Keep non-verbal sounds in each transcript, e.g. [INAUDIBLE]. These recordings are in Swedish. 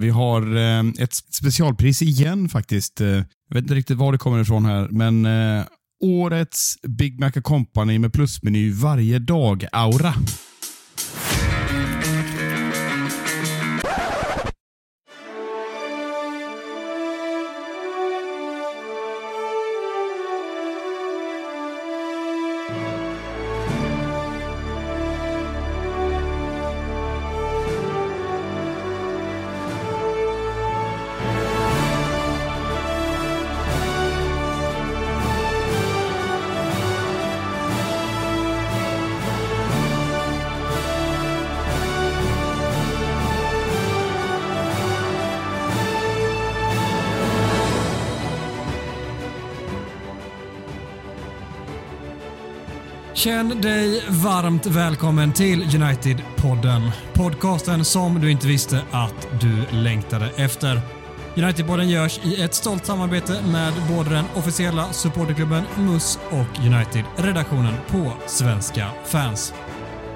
Vi har eh, ett specialpris igen faktiskt. Eh, jag vet inte riktigt var det kommer ifrån här, men eh, årets Big Mac Company med plusmeny varje dag-aura. Känn dig varmt välkommen till United-podden. Podcasten som du inte visste att du längtade efter. United-podden görs i ett stolt samarbete med både den officiella supporterklubben MUS och United-redaktionen på Svenska fans.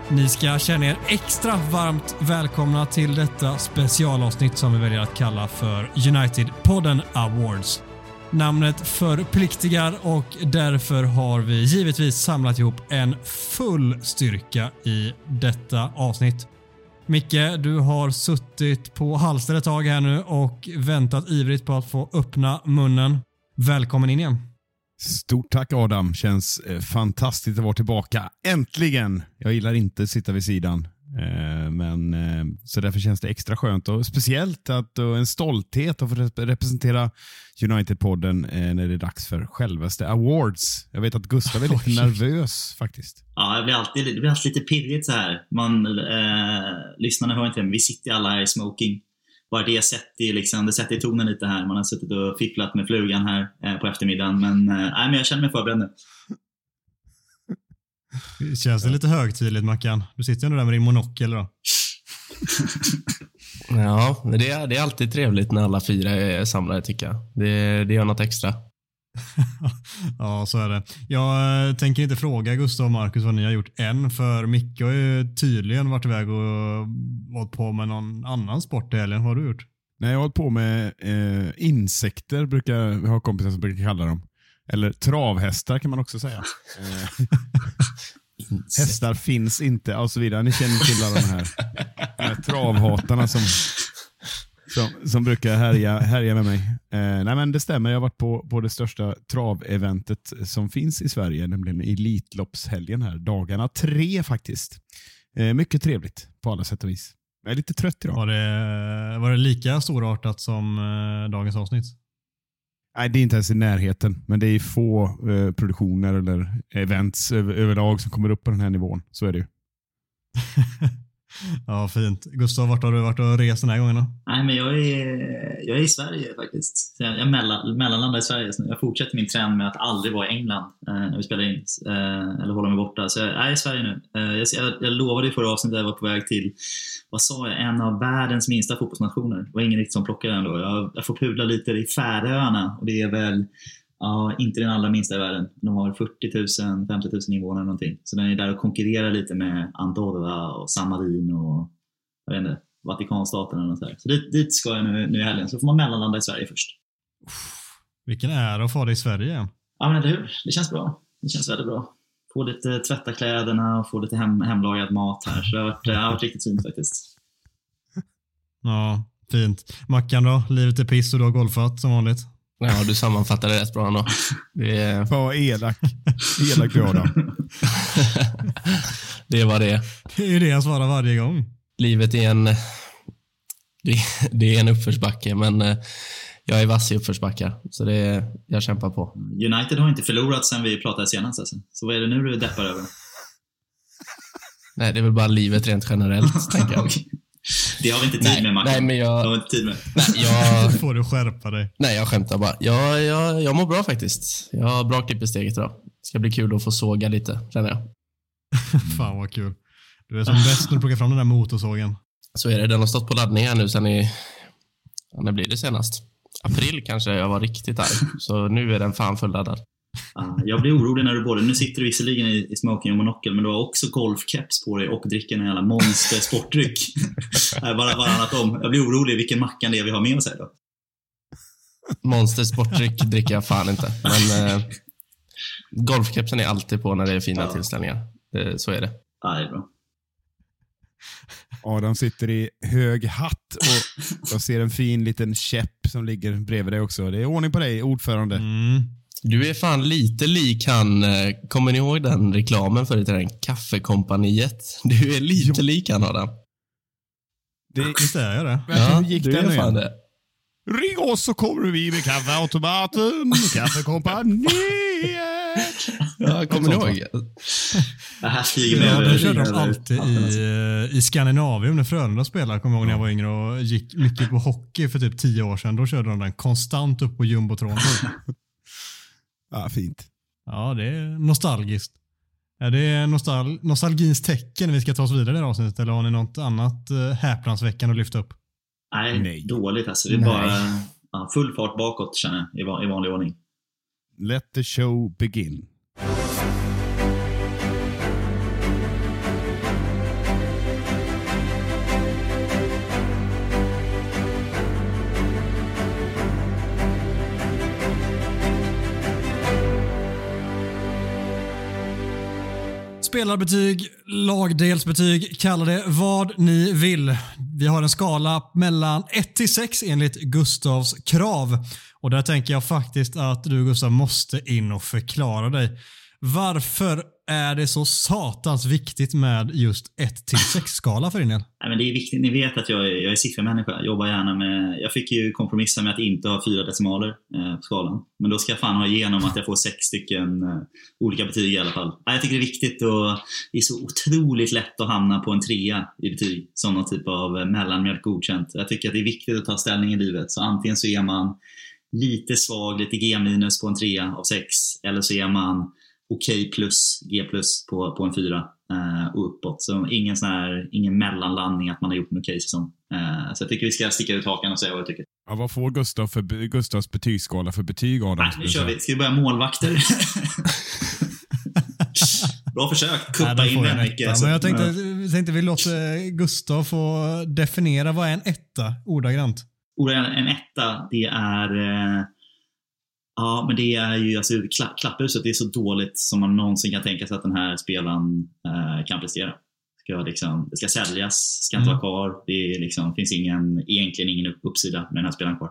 Ni ska känna er extra varmt välkomna till detta specialavsnitt som vi väljer att kalla för United-podden Awards. Namnet förpliktigar och därför har vi givetvis samlat ihop en full styrka i detta avsnitt. Micke, du har suttit på halster ett tag här nu och väntat ivrigt på att få öppna munnen. Välkommen in igen. Stort tack Adam. Känns eh, fantastiskt att vara tillbaka. Äntligen! Jag gillar inte att sitta vid sidan. Eh, men, eh, så därför känns det extra skönt och speciellt att, och en stolthet att få representera United-podden eh, när det är dags för självaste awards. Jag vet att Gustav är [LAUGHS] lite nervös faktiskt. Ja, det blir alltid, det blir alltid lite pirrigt så här. Man, eh, lyssnarna hör inte, men vi sitter alla här i smoking. Bara det sätter, liksom, det sätter tonen lite här. Man har suttit och fipplat med flugan här eh, på eftermiddagen. Men, eh, men jag känner mig förberedd nu. Känns det lite högtidligt Mackan? Du sitter ju ändå där med din monokel då. [LAUGHS] ja, det är, det är alltid trevligt när alla fyra är samlade tycker jag. Det, det gör något extra. [LAUGHS] ja, så är det. Jag eh, tänker inte fråga Gustav och Marcus vad ni har gjort än, för Micke har ju tydligen varit iväg och varit på med någon annan sport i helgen. Vad har du gjort? Nej, jag har hållit på med eh, insekter, brukar vi ha kompisar som brukar kalla dem. Eller travhästar kan man också säga. Eh, [LAUGHS] hästar finns inte och så vidare. Ni känner till alla de här, de här travhatarna som, som, som brukar härja, härja med mig. Eh, nej men Det stämmer, jag har varit på, på det största traveventet som finns i Sverige, nämligen Elitloppshelgen här. Dagarna tre faktiskt. Eh, mycket trevligt på alla sätt och vis. Jag är lite trött idag. Var det, var det lika storartat som eh, dagens avsnitt? Nej, det är inte ens i närheten, men det är få eh, produktioner eller events över, överlag som kommer upp på den här nivån. Så är det ju. [LAUGHS] ja, fint. Gustav, vart har du varit och rest den här gången då? Nej, men jag är, jag är i Sverige faktiskt. Jag, jag mellan, mellanlandar i Sverige. Så jag fortsätter min trend med att aldrig vara i England eh, när vi spelar in, eh, eller hålla mig borta. Så jag är i Sverige nu. Eh, jag, jag, jag lovade i förra avsnittet att jag var på väg till, vad sa jag, en av världens minsta fotbollsnationer. Det var ingen riktigt som plockade den då. Jag, jag får pudla lite i Färöarna och det är väl Ja, inte den allra minsta i världen. De har 40 000, 50 000 invånare någonting. Så den är där och konkurrerar lite med Andorra och San Marino och jag vet inte, Vatikanstaten eller något där. Så dit, dit ska jag nu, nu i helgen. Så får man mellanlanda i Sverige först. Vilken ära att få dig i Sverige. Ja, men eller hur? Det känns bra. Det känns väldigt bra. Få lite tvätta kläderna och få lite hem, hemlagad mat här. Så det har varit, det har varit riktigt fint faktiskt. Ja, fint. Mackan då? Livet är piss och du har golfat som vanligt? Ja, du sammanfattade det rätt bra ändå. Det är... Vad elak. Elak du då. [LAUGHS] det var det. Det är ju det jag svarar varje gång. Livet är en, det, är en uppförsbacke, men eh, jag är vass i uppförsbackar. Så det, jag kämpar på. United har inte förlorat sen vi pratade senast. Alltså. Så vad är det nu du deppar över? Nej, det är väl bara livet rent generellt, tänker jag. [LAUGHS] Det har vi inte tid nej, med, Mackan. Nej, men jag... Det har vi inte tid med. Nej, jag... [LAUGHS] får du skärpa dig. Nej, jag skämtar bara. Jag, jag, jag mår bra faktiskt. Jag har bra klipp i steget idag. Det ska bli kul att få såga lite, känner jag. [LAUGHS] Fan vad kul. Du är som bäst när du plockar fram den där motorsågen. Så är det. Den har stått på laddning här nu sen i... Ja, när blir det senast? April kanske jag var riktigt arg. Så nu är den fan fulladdad. Jag blir orolig när du både, nu sitter du visserligen i, i smoking och monokel, men du har också golfkeps på dig och dricker en jävla monster sportdryck. [LAUGHS] Bara varannat om. Jag blir orolig vilken mackan det är vi har med oss här då. Monster sportdryck dricker jag fan inte. Men eh, golfkepsen är alltid på när det är fina Ja. tillställningar. Det, så är det. Ja, det är bra. Adam sitter i hög hatt och [LAUGHS] jag ser en fin liten käpp som ligger bredvid dig också. Det är ordning på dig, ordförande. Mm. Du är fan lite lik han, eh, kommer ni ihåg den reklamen till den? Kaffekompaniet. Du är lite lik han Adam. Det, Visst är jag det? hur gick du är fan det. Ring oss så kommer vi med kaffeautomaten, [LAUGHS] kaffekompaniet. Ja, kommer ni ihåg? [LAUGHS] Det här flyger Ja, det körde de alltid i, eh, i Skandinavium när Frölunda spelade. Kommer jag ihåg när jag var yngre och gick mycket på hockey för typ tio år sedan. Då körde de den konstant upp på jumbotron. [LAUGHS] Ja, fint. Ja, det är nostalgiskt. Är det nostal nostalgins tecken vi ska ta oss vidare i det här avsnittet eller har ni något annat eh, häpnadsväckande att lyfta upp? Nej, Nej. dåligt alltså. Det är Nej. bara ja, full fart bakåt känner jag, i vanlig ordning. Let the show begin. Spelarbetyg, lagdelsbetyg, kalla det vad ni vill. Vi har en skala mellan 1 till 6 enligt Gustavs krav. Och där tänker jag faktiskt att du Gustav måste in och förklara dig. Varför är det så satans viktigt med just 1-6 skala för din del? Nej, men det är viktigt. Ni vet att jag är, jag är siffermänniska. Jag jobbar gärna med... Jag fick ju kompromissa med att inte ha fyra decimaler eh, på skalan. Men då ska jag fan ha igenom att jag får sex stycken eh, olika betyg i alla fall. Nej, jag tycker det är viktigt och det är så otroligt lätt att hamna på en trea i betyg. Som någon typ av eh, mellanmjölk godkänt. Jag tycker att det är viktigt att ta ställning i livet. Så antingen så är man lite svag, lite G minus på en trea av sex. Eller så är man okej plus, G plus på, på en fyra eh, och uppåt. Så ingen, sån här, ingen mellanlandning att man har gjort en okej säsong. Eh, så jag tycker vi ska sticka ut hakan och säga vad jag tycker. Ja, vad får Gustav för, Gustavs betygsskala för betyg, Adam? Nej, nu kör vi. Ska vi börja målvakter? [LAUGHS] Bra försökt. Kuppa in den alltså. Men jag tänkte, Ja. tänkte vi låter Gustav få definiera vad är en etta ordagrant? Ola, en etta, det är... Eh, ja, men det är ju alltså, kla, klapphuset. Det är så dåligt som man någonsin kan tänka sig att den här spelaren eh, kan prestera. Ska liksom, det ska säljas, ska inte Mm. vara kvar. Det liksom, finns ingen, egentligen ingen upp- uppsida med den här spelaren kvar.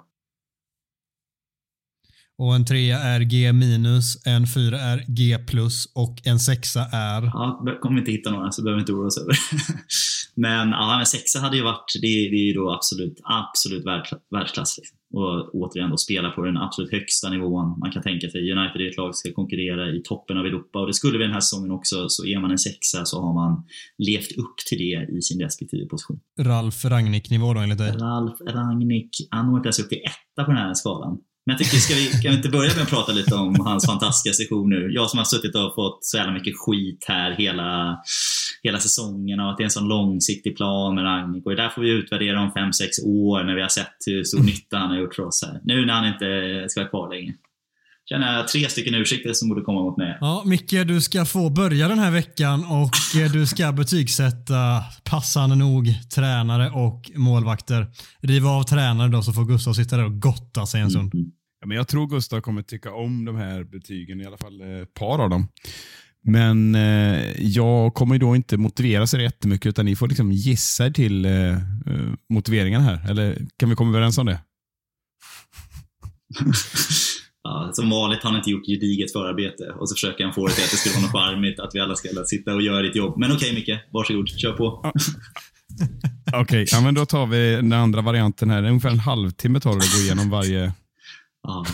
Och en trea är G minus, en fyra är G plus och en sexa är... Ja, kommer vi inte hitta några så behöver vi inte oroa oss över. [LAUGHS] men, ja, men sexa hade ju varit, det, det är ju då absolut, absolut världsklass. liksom. Och återigen då spela på den absolut högsta nivån man kan tänka sig. United är ett lag som ska konkurrera i toppen av Europa och det skulle vi den här säsongen också. Så är man en sexa så har man levt upp till det i sin respektive position. Ralf Rangnick-nivå då enligt dig? Ralf Rangnick, han når inte ens upp till etta på den här skalan. Men jag tycker, ska vi, kan vi inte börja med att prata lite om hans fantastiska session nu? Jag som har suttit och fått så jävla mycket skit här hela, hela säsongen och att det är en sån långsiktig plan med Rangnick. Och det där får vi utvärdera om 5-6 år när vi har sett hur stor nytta han har gjort för oss här. Nu när han inte ska vara kvar längre. Känner jag tre stycken ursäkter som borde komma mot mig. Ja, Micke, du ska få börja den här veckan och eh, du ska betygsätta passande nog tränare och målvakter. Riva av tränare då så får Gustav sitta där och gotta sig en stund. Mm. Ja, men jag tror Gustav kommer tycka om de här betygen, i alla fall eh, ett par av dem. Men eh, jag kommer då inte motivera så jättemycket, utan ni får liksom gissa er till eh, eh, motiveringen här. Eller kan vi komma överens om det? [LAUGHS] Ja, som vanligt har han inte gjort gediget förarbete och så försöker han få det till att det ska vara något charmigt, att vi alla ska sitta och göra ditt jobb. Men okej Micke, varsågod, kör på. [LAUGHS] Okej, ja, men då tar vi den andra varianten här. Ungefär en halvtimme tar det att gå igenom varje... Ja.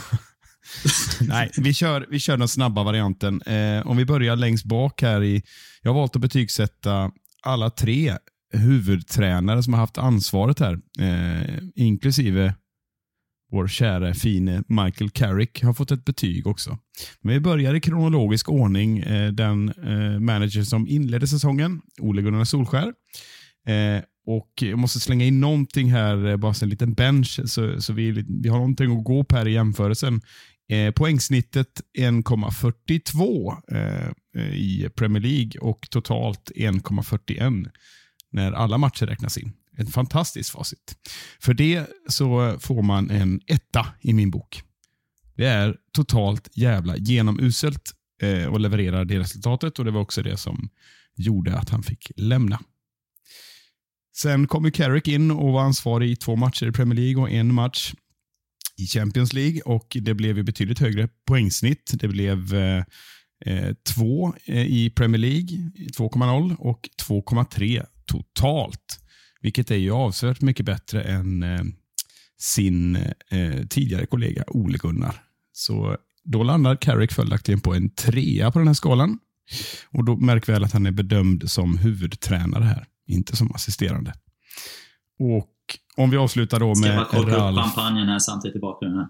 [LAUGHS] Nej, vi kör, vi kör den snabba varianten. Eh, om vi börjar längst bak här i... Jag har valt att betygsätta alla tre huvudtränare som har haft ansvaret här, eh, inklusive vår kära fine Michael Carrick har fått ett betyg också. Men vi börjar i kronologisk ordning. Eh, den eh, manager som inledde säsongen, Ole Gunnar Solskär. Eh, och jag måste slänga in någonting här, eh, bara en liten bench, så, så vi, vi har någonting att gå på här i jämförelsen. Eh, poängsnittet 1,42 eh, eh, i Premier League och totalt 1,41 när alla matcher räknas in. Ett fantastiskt facit. För det så får man en etta i min bok. Det är totalt jävla genomuselt eh, och levererar det resultatet och det var också det som gjorde att han fick lämna. Sen kom ju Carrick in och var ansvarig i två matcher i Premier League och en match i Champions League och det blev ju betydligt högre poängsnitt. Det blev eh, eh två eh, i Premier League, 2,0 och 2,3 totalt. Vilket är ju avsevärt mycket bättre än eh, sin eh, tidigare kollega Ole Gunnar. Så då landar Carrick följaktligen på en trea på den här skalan. Och då märker väl att han är bedömd som huvudtränare här, inte som assisterande. Och om vi avslutar då med Ska jag bara korka upp champagnen här samtidigt i bakgrunden?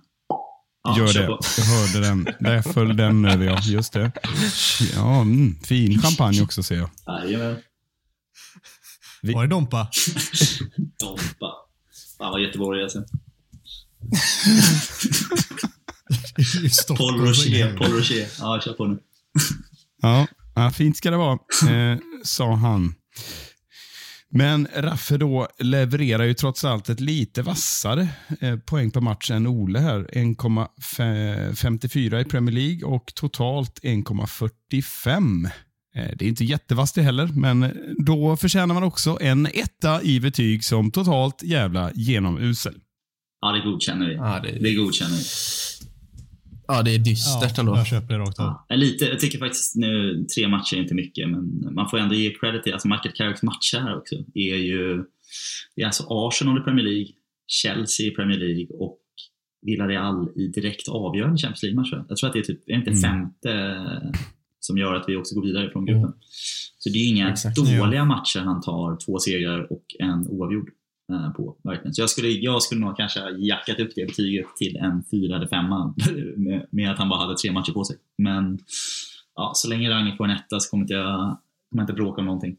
Ja, Gör det. På. Jag hörde den. Där föll den över, ja. Just det. Ja, mm, fin champagne också ser jag. Jajamän. Vi... Var det Dompa? [LAUGHS] Dompa. Fan vad Göteborg alltså. Paul Rocher. Paul Rocher. Ja, kör på nu. ja, ja, fint ska det vara, eh, sa han. Men Raffe då levererar ju trots allt ett lite vassare eh, poäng per match än Ole här. 1,54 i Premier League och totalt 1,45. Eh, det är inte jättevast det heller, men då förtjänar man också en etta i betyg som totalt jävla genomusel. Ja, det godkänner vi. Ja, det... det godkänner vi. Ja, det är dystert ja, ändå. Jag köper det rakt av. Ja, lite, jag tycker faktiskt nu, tre matcher är inte mycket, men man får ändå ge credit till, alltså Michael Carricks matcher här också, är ju, det är alltså Arsenal i Premier League, Chelsea i Premier League och Villarreal i direkt avgörande Champions League-matcher. Jag tror att det är typ, är inte mm. femte som gör att vi också går vidare från gruppen. Mm. Så det är inga Exakt, dåliga ja. matcher han tar, två segrar och en oavgjord. Eh, på. Verkligen. Så jag skulle, jag skulle nog kanske jackat upp det betyget till en fyra eller femma [LAUGHS] med, med att han bara hade tre matcher på sig. Men ja, så länge Ragnhild får en etta så kommer jag, kommer inte bråka om någonting.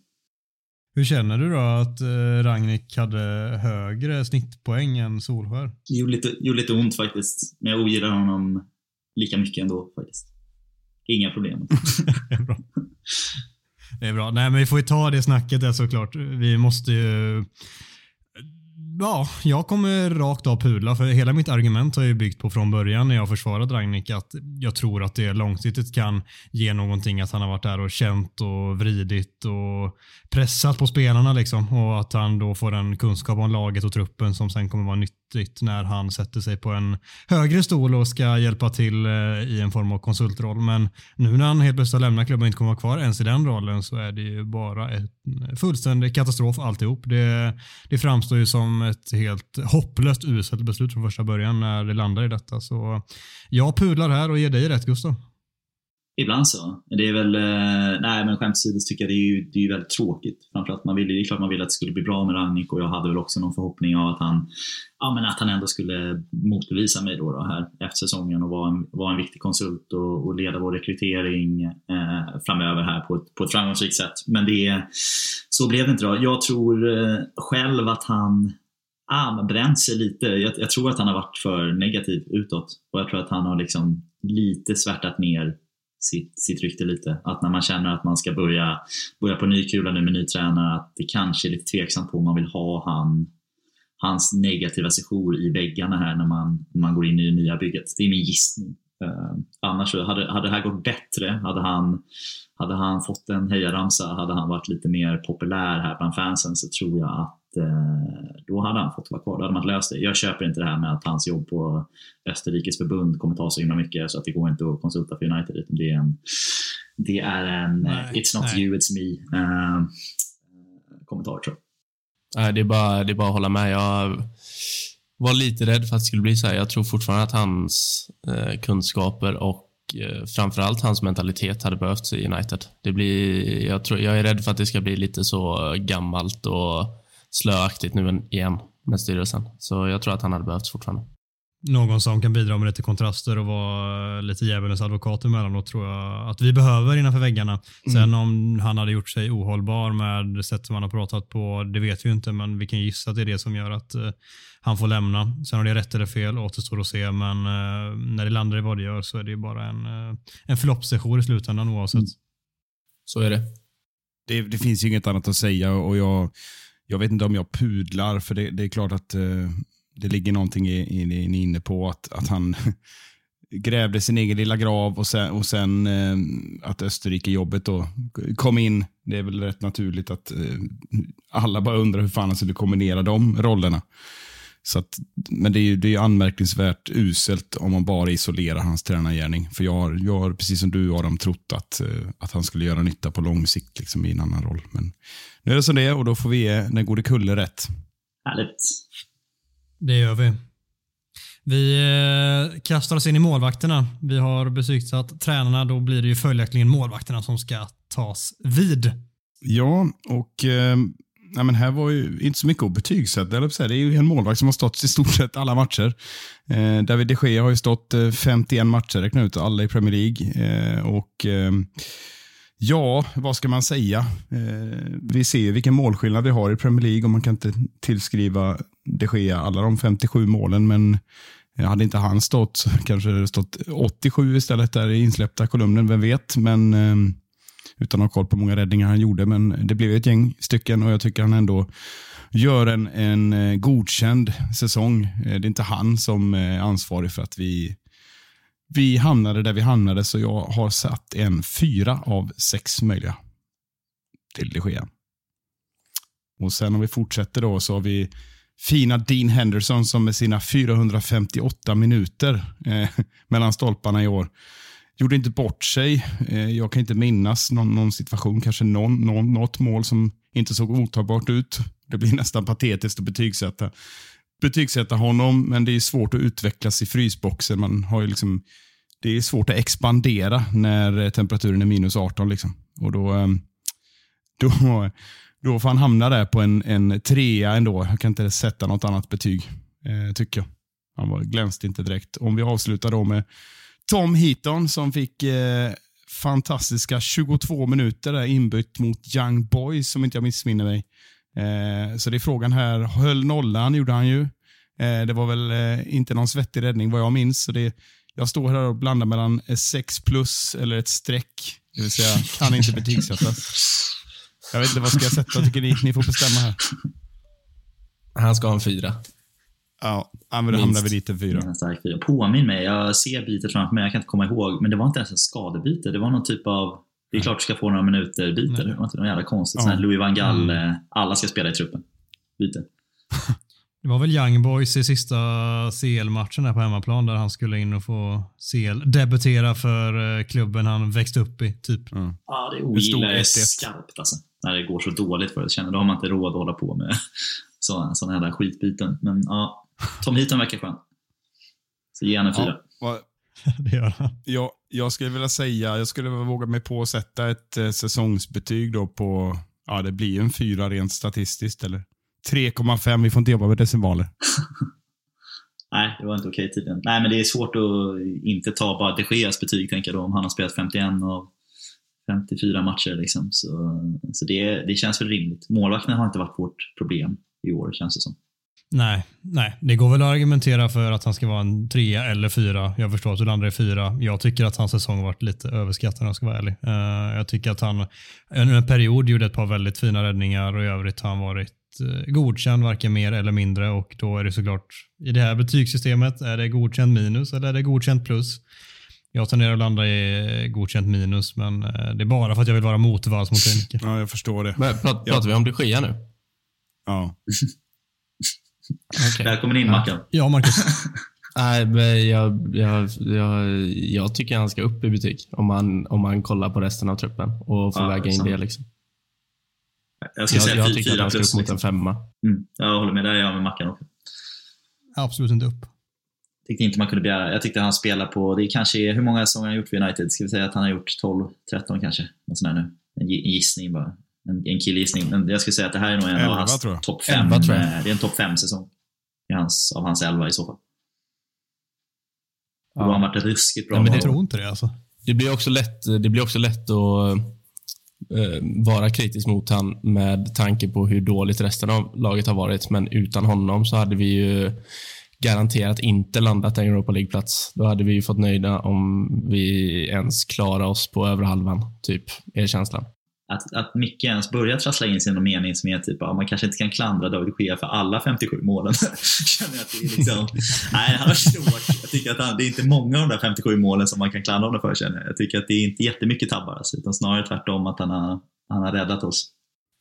Hur känner du då att eh, Ragnik hade högre snittpoäng än Solskär? Det gjorde lite, gjorde lite ont faktiskt, men jag ogillar honom lika mycket ändå faktiskt. Inga problem. [LAUGHS] det, är bra. det är bra. Nej, men vi får ju ta det snacket där såklart. Vi måste ju Ja, jag kommer rakt av pudla för hela mitt argument har ju byggt på från början när jag försvarat Ragnik att jag tror att det långsiktigt kan ge någonting att han har varit där och känt och vridit och pressat på spelarna liksom och att han då får en kunskap om laget och truppen som sen kommer vara häftigt när han sätter sig på en högre stol och ska hjälpa till eh, i en form av konsultroll. Men nu när han helt plötsligt har lämnat klubben och inte kommer vara kvar ens i den rollen så är det ju bara en eh, fullständig katastrof alltihop. Det, det framstår ju som ett helt hopplöst uselt beslut från första början när det landar i detta. Så jag pudlar här och ger dig rätt Gustav. Ibland så. Det är väl, eh, nej men skämt åsido tycker jag det är ju, det är ju väldigt tråkigt. Framförallt man vill, det är klart man vill att det skulle bli bra med Rangnick och jag hade väl också någon förhoppning av att han, ja men att han ändå skulle motbevisa mig då, då här efter säsongen och vara en, vara en viktig konsult och, och leda vår rekrytering eh, framöver här på ett, på ett framgångsrikt sätt. Men det, så blev det inte då. Jag tror eh, själv att han ah, bränt sig lite. Jag, jag, tror att han har varit för negativ utåt och jag tror att han har liksom lite svärtat ner sitt, sitt rykte lite. Att när man känner att man ska börja, börja på ny kula nu med ny tränare, att det kanske är lite tveksamt på om man vill ha han, hans negativa sejour i väggarna här när man, när man går in i det nya bygget. Det är min gissning. Uh, annars hade, hade det här gått bättre, hade han, hade han fått en hejaramsa, hade han varit lite mer populär här bland fansen så tror jag att då hade han fått vara kvar. Då hade man löst det. Jag köper inte det här med att hans jobb på Österrikes förbund kommer ta så himla mycket så att det går inte att konsulta för United. Det är en, det är en nej, it's not nej. you, it's me uh, kommentar tror jag. Nej, det är, bara, det är bara att hålla med. Jag var lite rädd för att det skulle bli så här. Jag tror fortfarande att hans eh, kunskaper och eh, framförallt hans mentalitet hade behövts i United. Det blir, jag, tror, jag är rädd för att det ska bli lite så gammalt och slöaktigt nu igen med styrelsen. Så jag tror att han hade behövts fortfarande. någon som kan bidra med lite kontraster och vara lite djävulens advokat emellanåt tror jag att vi behöver innanför väggarna. Sen om han hade gjort sig ohållbar med det sätt som han har pratat på, det vet vi ju inte, men vi kan gissa att det är det som gör att uh, han får lämna. Sen om det är rätt eller fel återstår att se, men uh, när det landar i vad det gör så är det bara en, uh, en förloppssession i slutändan oavsett. Mm. Så är det. det. det. finns ju inget annat att säga och jag, jag vet inte om jag pudlar, för det, det är klart att eh, det ligger någonting i, i, i, inne på att, att han [LAUGHS] grävde sin egen lilla grav och sen, och sen eh, att Österrike-jobbet då kom in. Det är väl rätt naturligt att eh, alla bara undrar hur fan han skulle kombinera de rollerna. Så att, men det är ju det är anmärkningsvärt uselt om man bara isolerar hans tränargärning. För jag har, jag har precis som du Adam trott att, eh, att han skulle göra nytta på lång sikt liksom, i en annan roll. Men nu är det som det är och då får vi ge den gode Kulle rätt. Härligt. Det gör vi. Vi eh, kastar oss in i målvakterna. Vi har betygsatt tränarna. Då blir det ju följaktligen målvakterna som ska tas vid. Ja, och eh, nej, men här var ju inte så mycket att betygsätta. Det är ju en målvakt som har stått i stort sett alla matcher. Eh, David de Gea har ju stått eh, 51 matcher, räkna ut alla i Premier League. Eh, och eh, Ja, vad ska man säga? Eh, vi ser vilken målskillnad vi har i Premier League och man kan inte tillskriva de Gea alla de 57 målen, men eh, hade inte han stått så kanske det stått 87 istället där i insläppta kolumnen, vem vet? Men eh, utan att ha koll på många räddningar han gjorde, men det blev ett gäng stycken och jag tycker han ändå gör en, en eh, godkänd säsong. Eh, det är inte han som är ansvarig för att vi vi hamnade där vi hamnade, så jag har satt en fyra av sex möjliga till det sker. Och sen om vi fortsätter då så har vi fina Dean Henderson som med sina 458 minuter eh, [LAUGHS] mellan stolparna i år gjorde inte bort sig. Eh, jag kan inte minnas någon, någon situation, kanske någon, någon, något mål som inte såg otagbart ut. Det blir nästan patetiskt att betygsätta, betygsätta honom, men det är svårt att utvecklas i frysboxen. Man har ju liksom det är svårt att expandera när eh, temperaturen är minus 18. Liksom. Och då, eh, då, då får han hamna där på en, en trea ändå. Jag kan inte sätta något annat betyg, eh, tycker jag. Han var, glänste inte direkt. Om vi avslutar då med Tom Heaton som fick eh, fantastiska 22 minuter där inbytt mot Young Boys, som inte jag missminner mig. Eh, så det är frågan här, höll nollan gjorde han ju. Eh, det var väl eh, inte någon svettig räddning vad jag minns. Så det, jag står här och blandar mellan 6 plus eller ett streck. Det vill säga, kan inte betygsättas. Jag vet inte, vad ska jag sätta? Tycker ni? Ni får bestämma här. Han ska ha en fyra. Ja, men då hamnar vi dit en fyra. fyra. Påminn mig, jag ser bytet framför mig, jag kan inte komma ihåg, men det var inte ens en skadebyte. Det var någon typ av, det är klart du ska få några minuter byte. Det var inte något jävla konstigt. Ja. Louis van Gaal, mm. Eh, alla ska spela i truppen. Byte. [LAUGHS] Det var väl Young Boys i sista CL-matchen där på hemmaplan där han skulle in och få CL debutera för eh, klubben han växte upp i. Typ. Mm. Ja, det ogillar jag skarpt alltså. När det går så dåligt för det. Då har man inte råd att hålla på med [LAUGHS] sådana, sådana här skitbyten. Men ja, Tom Heaton verkar skön. Så ge en fyra. Ja, [LAUGHS] det gör han. Jag, jag skulle vilja säga, jag skulle våga mig på att sätta ett eh, säsongsbetyg då på, ja det blir en fyra rent statistiskt eller 3,5. Vi får inte jobba med decimaler. [LAUGHS] Nej, det var inte okej tydligen. Nej, men det är svårt att inte ta bara de Geas betyg, tänker jag då, om han har spelat 51 av 54 matcher. Liksom. Så, så det, det känns väl rimligt. Målvakterna har inte varit vårt problem i år, känns det som. Nej, nej, det går väl att argumentera för att han ska vara en trea eller fyra. Jag förstår att du landar i fyra. Jag tycker att hans säsong varit lite överskattad om jag ska vara ärlig. Uh, jag tycker att han under en period gjorde ett par väldigt fina räddningar och i övrigt har han varit Eh, godkänd, varken mer eller mindre. Och då är det såklart, i det här betygssystemet, är det godkänd minus eller är det godkänd plus? Jag tenderar att landa i godkänt minus, men eh, det är bara för att jag vill vara motvalls mot Henke. Ja, jag förstår det. Men, pratar vi om de Gea nu? Ja. [LAUGHS] okay. Välkommen in, Mackan. Ja, Marcus. [LAUGHS] Nej, men jag, jag, jag, jag tycker han ska upp i betyg om man, om man kollar på resten av truppen och får ja, väga in det. Liksom. Jag, ska jag, säga jag tycker att han ska upp mot en femma. Mm, jag håller med. Där är jag med Mackan också. Absolut inte upp. Jag tyckte inte man kunde begära. Jag tyckte han spelar på, det kanske är, hur många säsonger han gjort för United? Ska vi säga att han har gjort 12, 13 kanske? Något sånt nu. En gissning bara. En, en killgissning. Men jag skulle säga att det här är nog en 11, av hans topp 5. det är en topp 5-säsong. Hans, av hans 11 i så fall. Då har han varit ruskigt bra. Ja, men Jag tror inte det alltså. Det blir också lätt, det blir också lätt att eh, vara kritisk mot han med tanke på hur dåligt resten av laget har varit. Men utan honom så hade vi ju garanterat inte landat en Europa League-plats. Då hade vi ju fått nöjda om vi ens klarar oss på övre halvan, typ, är känslan. Att, att Micke ens börjar trassla in sig i någon mening som är typ att man kanske inte kan klandra David Gea för alla 57 målen. [LAUGHS] Känner att det är liksom, [LAUGHS] nej, han har svårt. Jag tycker att han, det är inte många av de där 57 målen som man kan klandra honom för känner jag. Jag tycker att det är inte jättemycket tabbar alltså, utan snarare tvärtom att han har, han har räddat oss.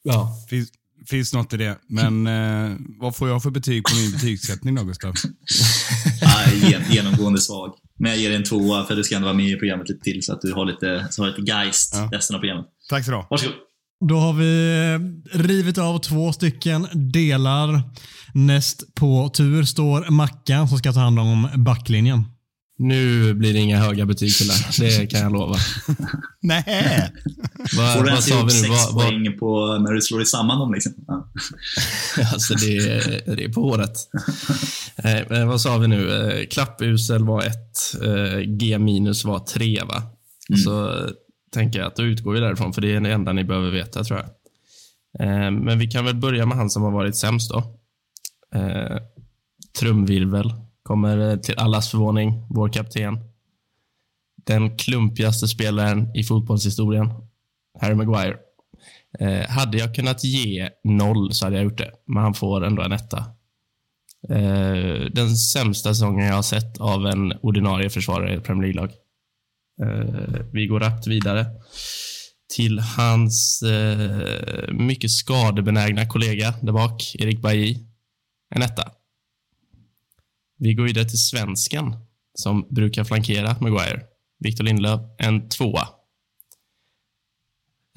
Ja. Finns, finns något i det. Men eh, vad får jag för betyg på min betygssättning då, Gustav? [LAUGHS] Nej, gen, genomgående svag. Men jag ger dig en tvåa för du ska ändå vara med i programmet lite till så att du har lite, så har lite geist Ja. resten av programmet. Tack så du ha. Varsågod. Då har vi eh, rivit av två stycken delar. Näst på tur står Mackan som ska ta hand om backlinjen. Nu blir det inga höga betyg till det. Det kan jag lova. [LAUGHS] Nej. Vad, Får du ens sa ihop vi nu? sex Vad, vad, poäng på när du slår samman dem? Liksom? Ja. [LAUGHS] alltså det, är- det är på håret. Eh, vad sa vi nu? Eh, klappusel var ett. Eh, G minus var tre, va? Så eh, tänker jag att då utgår vi därifrån, för det är det enda ni behöver veta, tror jag. Eh, men vi kan väl börja med han som har varit sämst då. Eh, trumvirvel kommer eh, till allas förvåning, vår kapten. Den klumpigaste spelaren i fotbollshistorien, Harry Maguire. Eh, hade jag kunnat ge noll så hade jag gjort det, men han får ändå en etta. Eh, den sämsta säsongen jag har sett av en ordinarie försvarare i ett Premier League-lag. Eh, vi går rappt vidare till hans eh, mycket skadebenägna kollega där bak, Erik Bailly. En etta. Vi går vidare till svensken som brukar flankera Maguire. Victor Lindelöf, en tvåa.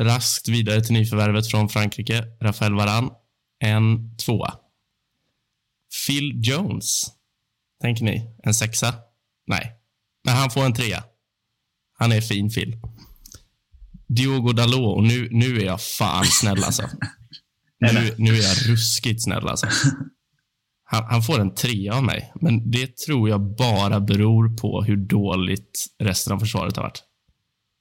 Raskt vidare till nyförvärvet från Frankrike, Rafael Varane, en tvåa. Phil Jones, tänker ni, en sexa? Nej, men han får en trea. Han är fin, Phil. Diogo Dalot, och nu, nu är jag fan snäll alltså. [LAUGHS] Nu, nu är jag ruskigt snäll alltså. Han, han får en trea av mig, men det tror jag bara beror på hur dåligt resten av försvaret har varit.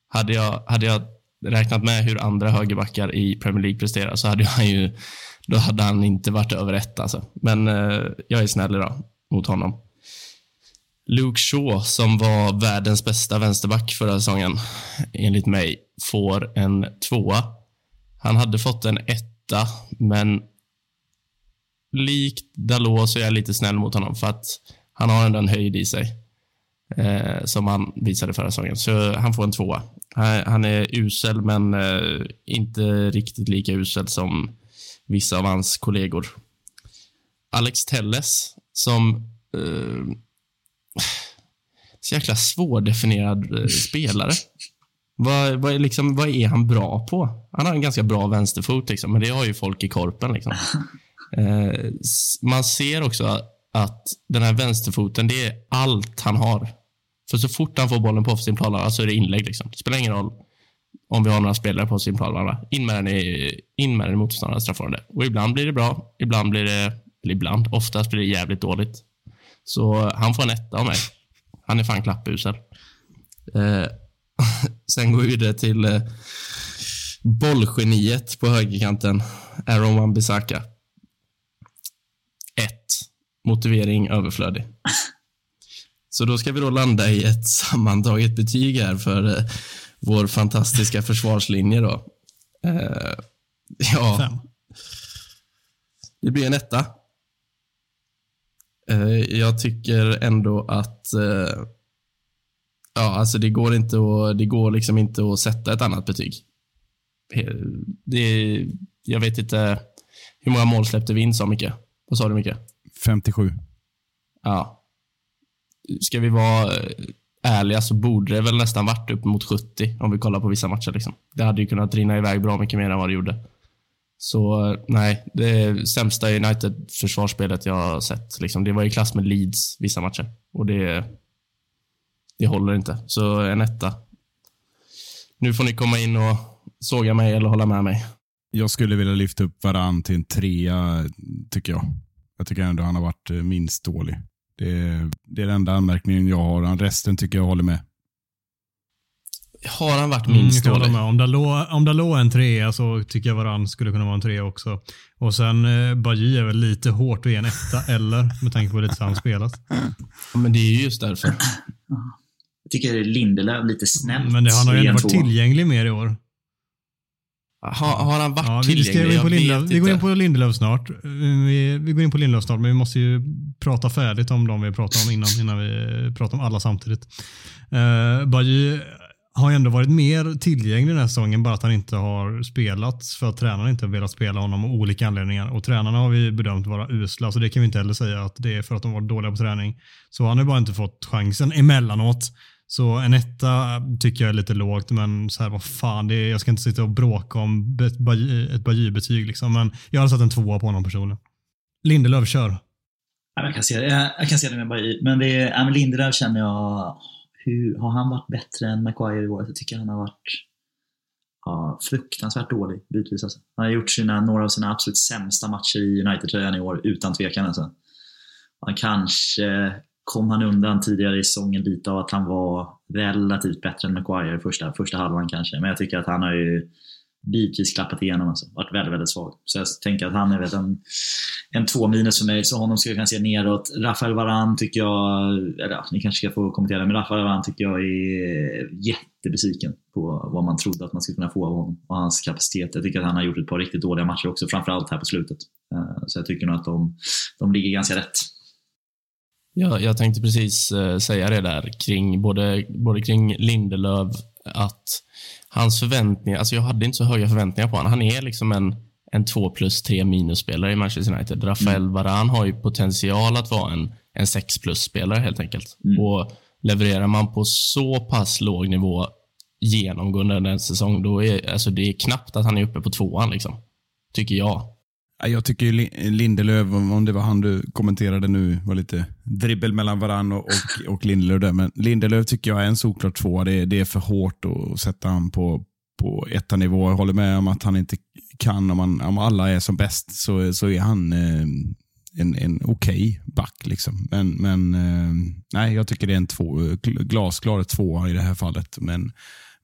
Hade jag, hade jag räknat med hur andra högerbackar i Premier League presterar så hade han ju, då hade han inte varit över ett alltså. Men eh, jag är snäll idag mot honom. Luke Shaw, som var världens bästa vänsterback förra säsongen, enligt mig, får en tvåa. Han hade fått en etta, men likt Dalot så är jag lite snäll mot honom för att han har ändå en höjd i sig eh, som han visade förra säsongen. Så han får en tvåa. Han, han är usel, men eh, inte riktigt lika usel som vissa av hans kollegor. Alex Telles, som eh, så jäkla svårdefinierad eh, spelare. Vad, vad, är liksom, vad är han bra på? Han har en ganska bra vänsterfot, liksom, men det har ju folk i korpen. Liksom. Eh, man ser också att den här vänsterfoten, det är allt han har. För så fort han får bollen på sin planhalva så är det inlägg. Liksom. Det spelar ingen roll om vi har några spelare på sin planhalva. In med den i, in med den i motståndarens straffområde. Och ibland blir det bra, ibland blir det, eller ibland, oftast blir det jävligt dåligt. Så han får en etta av mig. Han är fan klappusel. Eh, [LAUGHS] sen går vi vidare till eh, bollgeniet på högerkanten, Aaron Wan-Bissaka. Motivering överflödig. Så då ska vi då landa i ett sammantaget betyg här för eh, vår fantastiska försvarslinje då. Eh, ja, Fem. det blir en etta. Eh, jag tycker ändå att eh, ja, alltså det går inte att, det går liksom inte att sätta ett annat betyg. Eh, Det, jag vet inte hur många mål släppte vi in så mycket. Vad sa du Micke? 57. Ja. Ska vi vara eh, ärliga så borde det väl nästan varit upp mot 70 om vi kollar på vissa matcher. Liksom. Det hade ju kunnat rinna iväg bra mycket mer än vad det gjorde. Så eh, nej, det sämsta United-försvarsspelet jag har sett. Liksom. Det var i klass med Leeds vissa matcher och det, det håller inte. Så en etta. Nu får ni komma in och såga mig eller hålla med mig. Jag skulle vilja lyfta upp Varann till en trea, tycker jag. Jag tycker ändå han har varit eh, minst dålig. Det, det är den enda anmärkningen jag har. Resten tycker jag håller med. Har han varit Mm, minst håller dålig? med. Om Dalot, om Dalot är en trea så tycker jag Varann skulle kunna vara en trea också. Och sen eh, Bajy är väl lite hårt att ge en etta, [LAUGHS] eller? Med tanke på lite hur han spelat. Ja, Men det är ju just därför. Jag tycker Lindelöf lite snällt. Men det, han har ju ändå varit tillgänglig mer i år. Har, har han varit Ja, vi, tillgänglig? in på Lindelöf, vi går in på Lindelöf snart. Vi, vi går in på Lindelöf snart, men vi måste ju prata färdigt om de vi pratar om innan, innan vi pratar om alla samtidigt. Uh, Bajy har ändå varit mer tillgänglig den här säsongen, bara att han inte har spelat för att tränarna inte har velat spela honom av olika anledningar. Och tränarna har vi bedömt vara usla, så det kan vi inte heller säga att det är för att de var dåliga på träning. Så han har bara inte fått chansen emellanåt. Så en etta tycker jag är lite lågt, men så här, vad fan, det är, jag ska inte sitta och bråka om ett Bajy-betyg. Liksom, men jag har satt en tvåa på honom personligen. Lindelöf, kör. Jag kan se det, jag, jag kan se det med Bajy. Men, det, är- ja, Lindelöf känner jag... Hur, har han varit bättre än Maguire i år? Jag tycker han har varit ja, fruktansvärt dålig bitvis. Alltså. Han har gjort sina, några av sina absolut sämsta matcher i United-tröjan i år, utan tvekan. Alltså. Han kanske kom han undan tidigare i säsongen lite av att han var relativt bättre än Maguire första, första halvan kanske. Men jag tycker att han har ju bitvis klappat igenom. Alltså. Varit väldigt, väldigt svag. Så jag tänker att han är väl en, en två minus för mig, så honom ska jag kunna se neråt. Rafael Varan tycker jag, eller ja, ni kanske ska få kommentera, men Rafael Varan tycker jag är jättebesviken på vad man trodde att man skulle kunna få av honom och hans kapacitet. Jag tycker att han har gjort ett par riktigt dåliga matcher också, framförallt här på slutet. Eh, så jag tycker nog att de, de ligger ganska rätt. Ja, jag tänkte precis eh, säga det där kring både, både kring Lindelöf att hans förväntningar, alltså jag hade inte så höga förväntningar på honom. Han är liksom en, en 2 plus 3 minus-spelare i Manchester United. Rafael Varane har ju potential att vara en, en 6 plus-spelare helt enkelt. Mm. Och levererar man på så pass låg nivå genomgående en säsong, då är alltså det är knappt att han är uppe på tvåan liksom. Tycker jag. Ja, Jag tycker Lindelöf, om det var han du kommenterade nu, var lite dribbel mellan varann och, och, [LAUGHS] och Lindelöf där. Men Lindelöf tycker jag är en solklar tvåa. Det, är- det är för hårt att sätta han på, på etta nivå. Jag håller med om att han inte kan, om, man, om alla är som bäst, så, så är han eh, en, en okej back. Liksom. Men, men eh, nej, jag tycker det är en två, glasklar tvåa i det här fallet. Men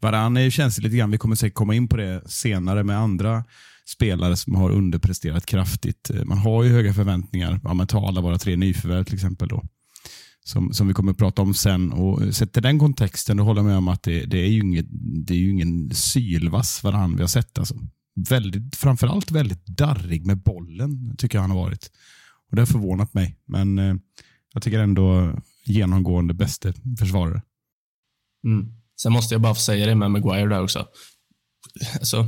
Varann är ju känsligt lite grann. Vi kommer säkert komma in på det senare med andra spelare som har underpresterat kraftigt. Eh, man har ju höga förväntningar. Ja, men ta alla våra tre nyförvärv till exempel. Då. Som, som vi kommer att prata om sen. Och eh, Sett i den kontexten, då håller jag med om att det, det, är, ju inget, det är ju ingen sylvass varann vi har sett. Alltså. Väldigt, framförallt väldigt darrig med bollen, tycker jag han har varit. Och Det har förvånat mig, men eh, jag tycker ändå genomgående bäste försvarare. Mm. Sen måste jag bara få säga det med Maguire där också. Alltså,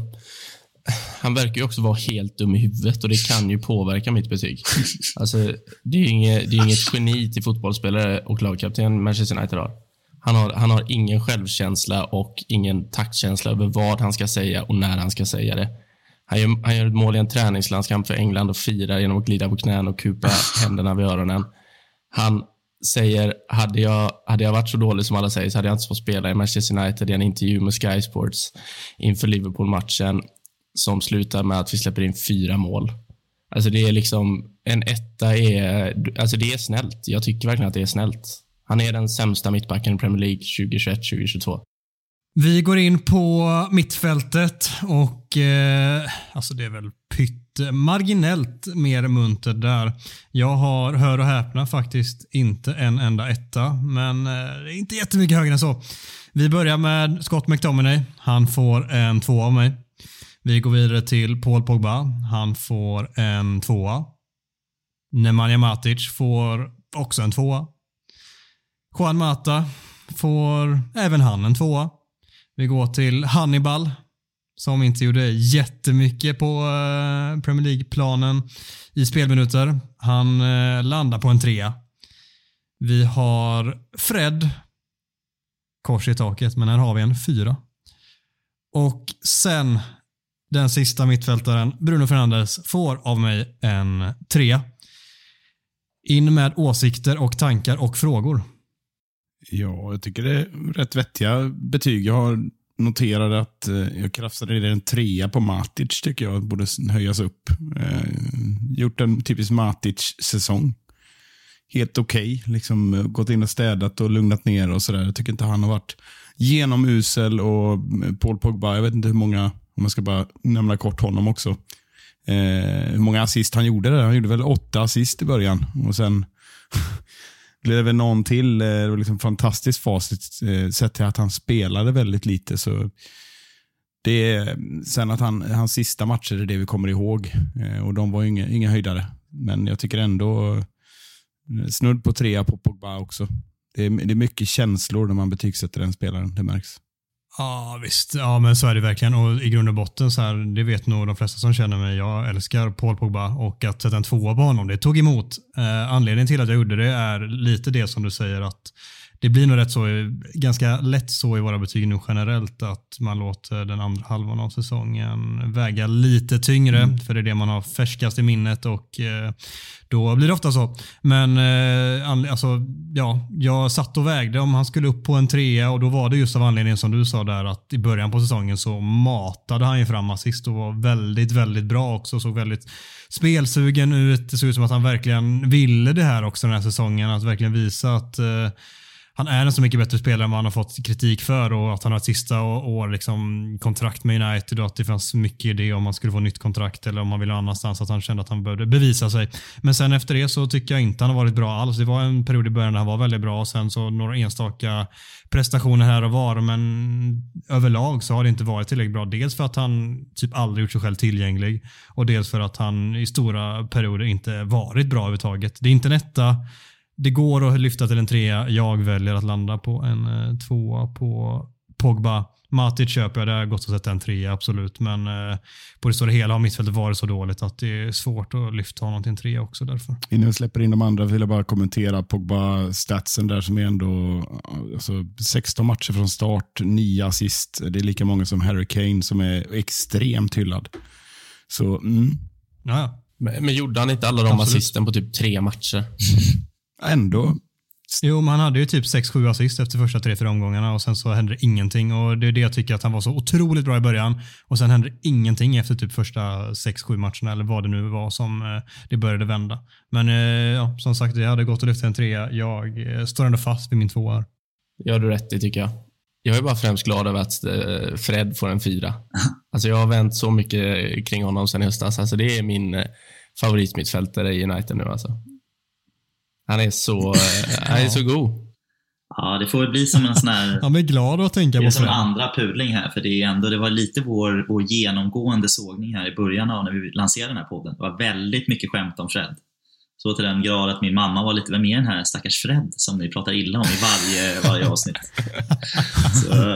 han verkar ju också vara helt dum i huvudet och det kan ju påverka mitt betyg. [LAUGHS] Alltså, det är ju inget, det är inget geni till fotbollsspelare och lagkapten Manchester United har. Han, har. han har ingen självkänsla och ingen taktkänsla över vad han ska säga och när han ska säga det. Han gör, han gör ett mål i en träningslandskamp för England och firar genom att glida på knän och kupa händerna vid öronen. Han säger, hade jag, hade jag varit så dålig som alla säger så hade jag inte fått spela i Manchester United i en intervju med Sky Sports inför Liverpool-matchen som slutar med att vi släpper in fyra mål. Alltså det är liksom, en etta är, alltså det är snällt. Jag tycker verkligen att det är snällt. Han är den sämsta mittbacken i Premier League 2021-2022. Vi går in på mittfältet och eh, alltså det är väl pytte marginellt mer muntert där. Jag har, hör och häpna, faktiskt inte en enda etta, men eh, inte jättemycket högre än så. Vi börjar med Scott McTominay. Han får en två av mig. Vi går vidare till Paul Pogba. Han får en tvåa. Nemanja Matic får också en tvåa. Juan Mata får även han en tvåa. Vi går till Hannibal som inte gjorde jättemycket på eh, Premier League-planen i spelminuter. Han eh, landar på en trea. Vi har Fred. Kors i taket, men här har vi en fyra. Och sen den sista mittfältaren, Bruno Fernandes, får av mig en trea. In med åsikter och tankar och frågor. Ja, jag tycker det är rätt vettiga betyg. Jag har noterat att eh, jag krafsade ner en trea på Matic, tycker jag borde höjas upp. Eh, gjort en typisk Matic-säsong. helt okej. Okay. Liksom, eh, gått in och städat och lugnat ner och sådär. Jag tycker inte han har varit genomusel och eh, Paul Pogba, jag vet inte hur många, om jag ska bara nämna kort honom också. Eh, hur många assist han gjorde där. Han gjorde väl åtta assist i början och sen [LAUGHS] blev det väl någon till. Eh, det var liksom fantastiskt facit eh, sett till att han spelade väldigt lite. Så det är, sen att han, hans sista matcher är det vi kommer ihåg eh, och de var inga, inga höjdare. Men jag tycker ändå eh, snudd på trea på Pogba också. Det är, det är mycket känslor när man betygsätter den spelaren, det märks. Ja, visst. Ja, men så är det verkligen. Och i grund och botten, så här, det vet nog de flesta som känner mig. Jag älskar Paul Pogba och att sätta en tvåa på honom, det tog emot. Eh, anledningen till att jag gjorde det är lite det som du säger att det blir nog rätt så, ganska lätt så i våra betyg nu generellt att man låter den andra halvan av säsongen väga lite tyngre, mm. för det är det man har färskast i minnet och eh, då blir det ofta så. Men eh, alltså, ja, jag satt och vägde om han skulle upp på en trea och då var det just av anledningen som du sa där att i början på säsongen så matade han ju fram assist och var väldigt, väldigt bra också. Såg väldigt spelsugen ut. Det såg ut som att han verkligen ville det här också den här säsongen. Att verkligen visa att eh, han är en så mycket bättre spelare än vad han har fått kritik för och att han har ett sista år liksom, kontrakt med United och att det fanns mycket i det om han skulle få nytt kontrakt eller om han ville annanstans. Att han kände att han behövde bevisa sig. Men sen efter det så tycker jag inte han har varit bra alls. Det var en period i början där han var väldigt bra och sen så några enstaka prestationer här och var. Men överlag så har det inte varit tillräckligt bra. Dels för att han typ aldrig gjort sig själv tillgänglig och dels för att han i stora perioder inte varit bra överhuvudtaget. Det är inte en etta det går att lyfta till en trea. Jag väljer att landa på en eh, tvåa på Pogba. Matic köper jag, det har gått att sätta en trea absolut. Men eh, på det stora hela har mittfältet varit så dåligt att det är svårt att lyfta honom till en trea också därför. Innan vi släpper in de andra vill jag bara kommentera Pogba-statsen där som är ändå alltså, 16 matcher från start, 9 assist. Det är lika många som Harry Kane som är extremt hyllad. Så, mm. ja. Men, men gjorde han inte alla de Absolut. assisten på typ tre matcher? [LAUGHS] ändå. Jo, men han hade ju typ 6-7 assist efter första 3-4 omgångarna och sen så hände det ingenting. Och Det är det jag tycker att han var så otroligt bra i början. Och sen hände det ingenting efter typ första 6-7 matcherna eller vad det nu var som eh, det började vända. Men eh, ja, som sagt, det hade gått att lyfta en trea. Jag eh, står ändå fast vid min tvåa. Har du rätt i tycker jag. Jag är bara främst glad över att Fred får en fyra. [LAUGHS] Alltså jag har vänt så mycket kring honom sen i höstas. Alltså det är min favoritmittfältare i United nu. Alltså. Han är så, eh, han är så god. Ja, det får väl bli som en sån här... [LAUGHS] Han är glad att tänka på Det är som en andra pudling här, för det, är ändå, det var lite vår, vår genomgående sågning här i början av när vi lanserade den här podden. Det var väldigt mycket skämt om Fred. Så till den grad att min mamma var lite, vem är den här stackars Fred som ni pratar illa om i varje, varje avsnitt? [LAUGHS] så,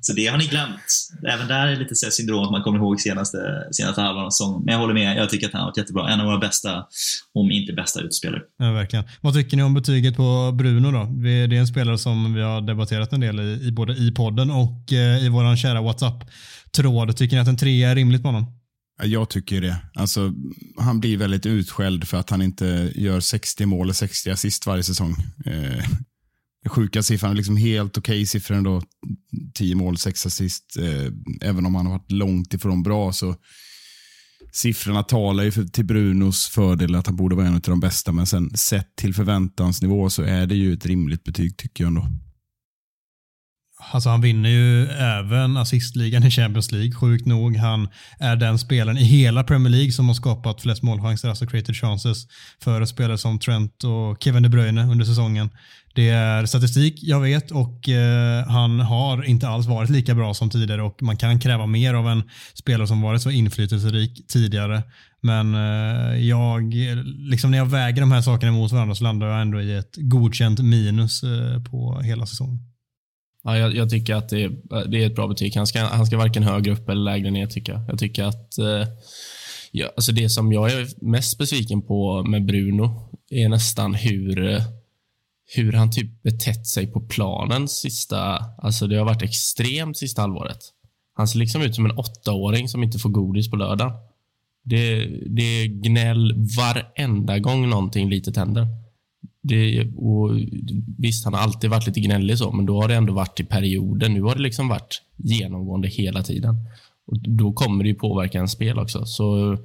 så det har ni glömt. Även där är det lite så syndrom att man kommer ihåg senaste, senaste halvan av säsongen. Men jag håller med, jag tycker att han har varit jättebra. En av våra bästa, om inte bästa utspelare. Ja, verkligen. Vad tycker ni om betyget på Bruno då? Det är en spelare som vi har debatterat en del i, både i podden och eh, i vår kära WhatsApp-tråd. Tycker ni att en trea är rimligt på honom? Jag tycker det. Alltså, han blir väldigt utskälld för att han inte gör 60 mål och 60 assist varje säsong. Eh, sjuka siffran, liksom helt okej okay siffran då. 10 mål, 6 assist. Eh, även om han har varit långt ifrån bra så siffrorna talar ju för, till Brunos fördel att han borde vara en av de bästa. Men sen sett till förväntansnivå så är det ju ett rimligt betyg tycker jag ändå. Alltså han vinner ju även assistligan i Champions League, sjukt nog. Han är den spelaren i hela Premier League som har skapat flest målchanser, alltså created chances, för spelare som Trent och Kevin De Bruyne under säsongen. Det är statistik, jag vet, och eh, han har inte alls varit lika bra som tidigare och man kan kräva mer av en spelare som varit så inflytelserik tidigare. Men eh, jag, liksom när jag väger de här sakerna mot varandra så landar jag ändå i ett godkänt minus eh, på hela säsongen. Ja, jag, jag, tycker att det är, det är ett bra betyg. Han ska, han ska varken högre upp eller lägre ner tycker jag. Jag tycker att eh, ja, alltså det som jag är mest besviken på med Bruno är nästan hur, hur han typ betett sig på planen sista, alltså det har varit extremt sista halvåret. Han ser liksom ut som en åttaåring som inte får godis på lördagen. Det, det är gnäll varenda gång någonting litet händer. Det, och visst, han har alltid varit lite gnällig så, men då har det ändå varit i perioder. Nu har det liksom varit genomgående hela tiden. Och Då kommer det ju påverka en spel också. Så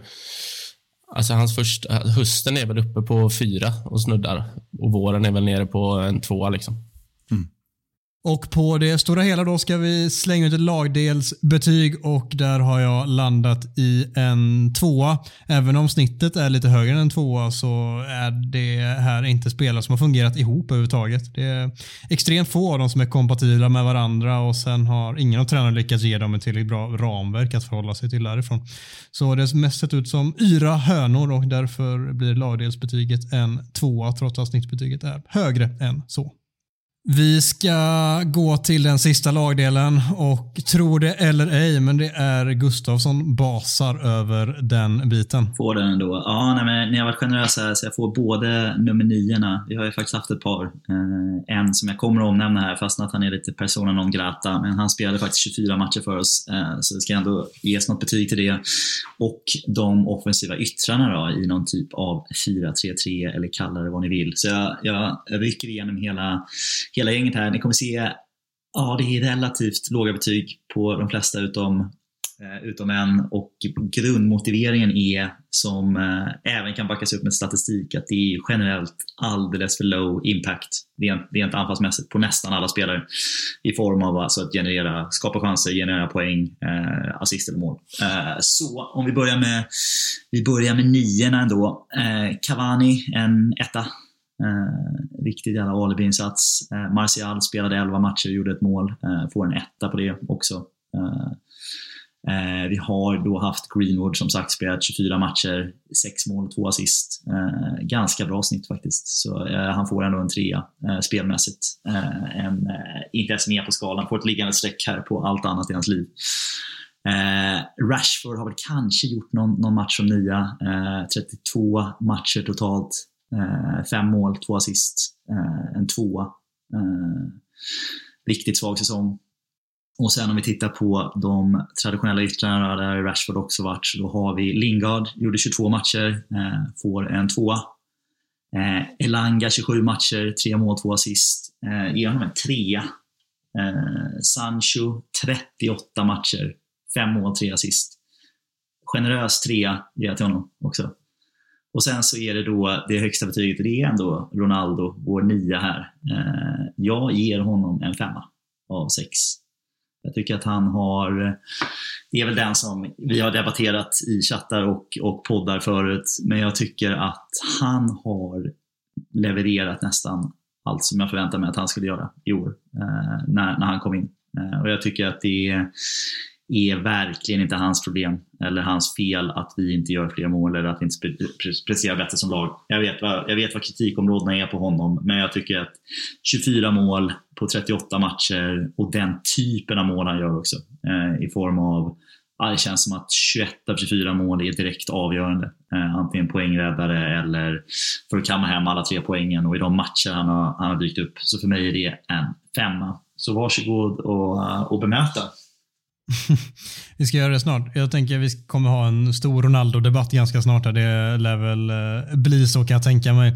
Alltså hans första, hösten är väl uppe på fyra och snuddar. Och våren är väl nere på en tvåa. Liksom. Och på det stora hela då ska vi slänga ut ett lagdelsbetyg och där har jag landat i en tvåa. Även om snittet är lite högre än en tvåa så är det här inte spelare som har fungerat ihop överhuvudtaget. Det är extremt få av dem som är kompatibla med varandra och sen har ingen av tränarna lyckats ge dem ett tillräckligt bra ramverk att förhålla sig till därifrån. Så det har mest sett ut som yra hönor och därför blir lagdelsbetyget en tvåa trots att snittbetyget är högre än så. Vi ska gå till den sista lagdelen och tro det eller ej, men det är Gustav som basar över den biten. Får den ändå. Ja, nej, men ni har varit generösa så jag får både nummer niorna. Vi har ju faktiskt haft ett par. Eh, en som jag kommer att omnämna här, fastän att han är lite persona non grata. Men han spelade faktiskt 24 matcher för oss, eh, så det ska ändå ges något betyg till det. Och de offensiva yttrarna då, i någon typ av 4-3-3 eller kalla det vad ni vill. Så jag, jag rycker igenom hela hela gänget här. Ni kommer se, ja det är relativt låga betyg på de flesta utom, eh, utom en och grundmotiveringen är, som eh, även kan backas upp med statistik, att det är generellt alldeles för low impact rent, rent anfallsmässigt på nästan alla spelare i form av alltså att generera, skapa chanser, generera poäng, eh, assist eller mål. Eh, så om vi börjar med, vi börjar med niorna ändå. Eh, Cavani, en etta. Eh, riktigt jävla alibi-insats. Eh, Martial spelade 11 matcher och gjorde ett mål. Eh, får en etta på det också. Eh, eh, vi har då haft Greenwood som sagt spelat 24 matcher, 6 mål, 2 assist. Eh, ganska bra snitt faktiskt. Så eh, han får ändå en trea eh, spelmässigt. Eh, en, inte ens med på skalan, får ett liggande streck här på allt annat i hans liv. Rashford har väl kanske gjort någon, någon match som nia. 32 matcher totalt. Eh, fem mål, två assist, eh, en tvåa. Eh, riktigt svag säsong. Och sen om vi tittar på de traditionella yttrarna där har Rashford också varit, så då har vi Lingard, gjorde 22 matcher, eh, får en tvåa. Eh, Elanga 27 matcher, tre mål, två assist. Eh, ger honom en trea. Sancho 38 matcher, fem mål, tre assist. Generös trea ger jag till honom också. Och sen så är det då det högsta betyget, och det är ändå Ronaldo, vår nia här. Eh, jag ger honom en femma av sex. Jag tycker att han har, det är väl den som vi har debatterat i chattar och, och poddar förut, men jag tycker att han har levererat nästan allt som jag förväntade mig att han skulle göra i år, eh, när, när han kom in. Eh, och jag tycker att det är, är verkligen inte hans problem eller hans fel att vi inte gör fler mål eller att vi inte presterar bättre som lag. Jag vet, vad, jag vet vad kritikområdena är på honom, men jag tycker att 24 mål på 38 matcher och den typen av mål han gör också eh, i form av det känns som att 21 av 24 mål är direkt avgörande. Eh, antingen poängräddare eller för att kamma hem alla tre poängen och i de matcher han har, han har dykt upp. Så för mig är det en femma. Så varsågod och, eh, och bemöta. [LAUGHS] vi ska göra det snart. Jag tänker att vi kommer ha en stor Ronaldo-debatt ganska snart. Det lär väl eh, bli så kan jag tänka mig.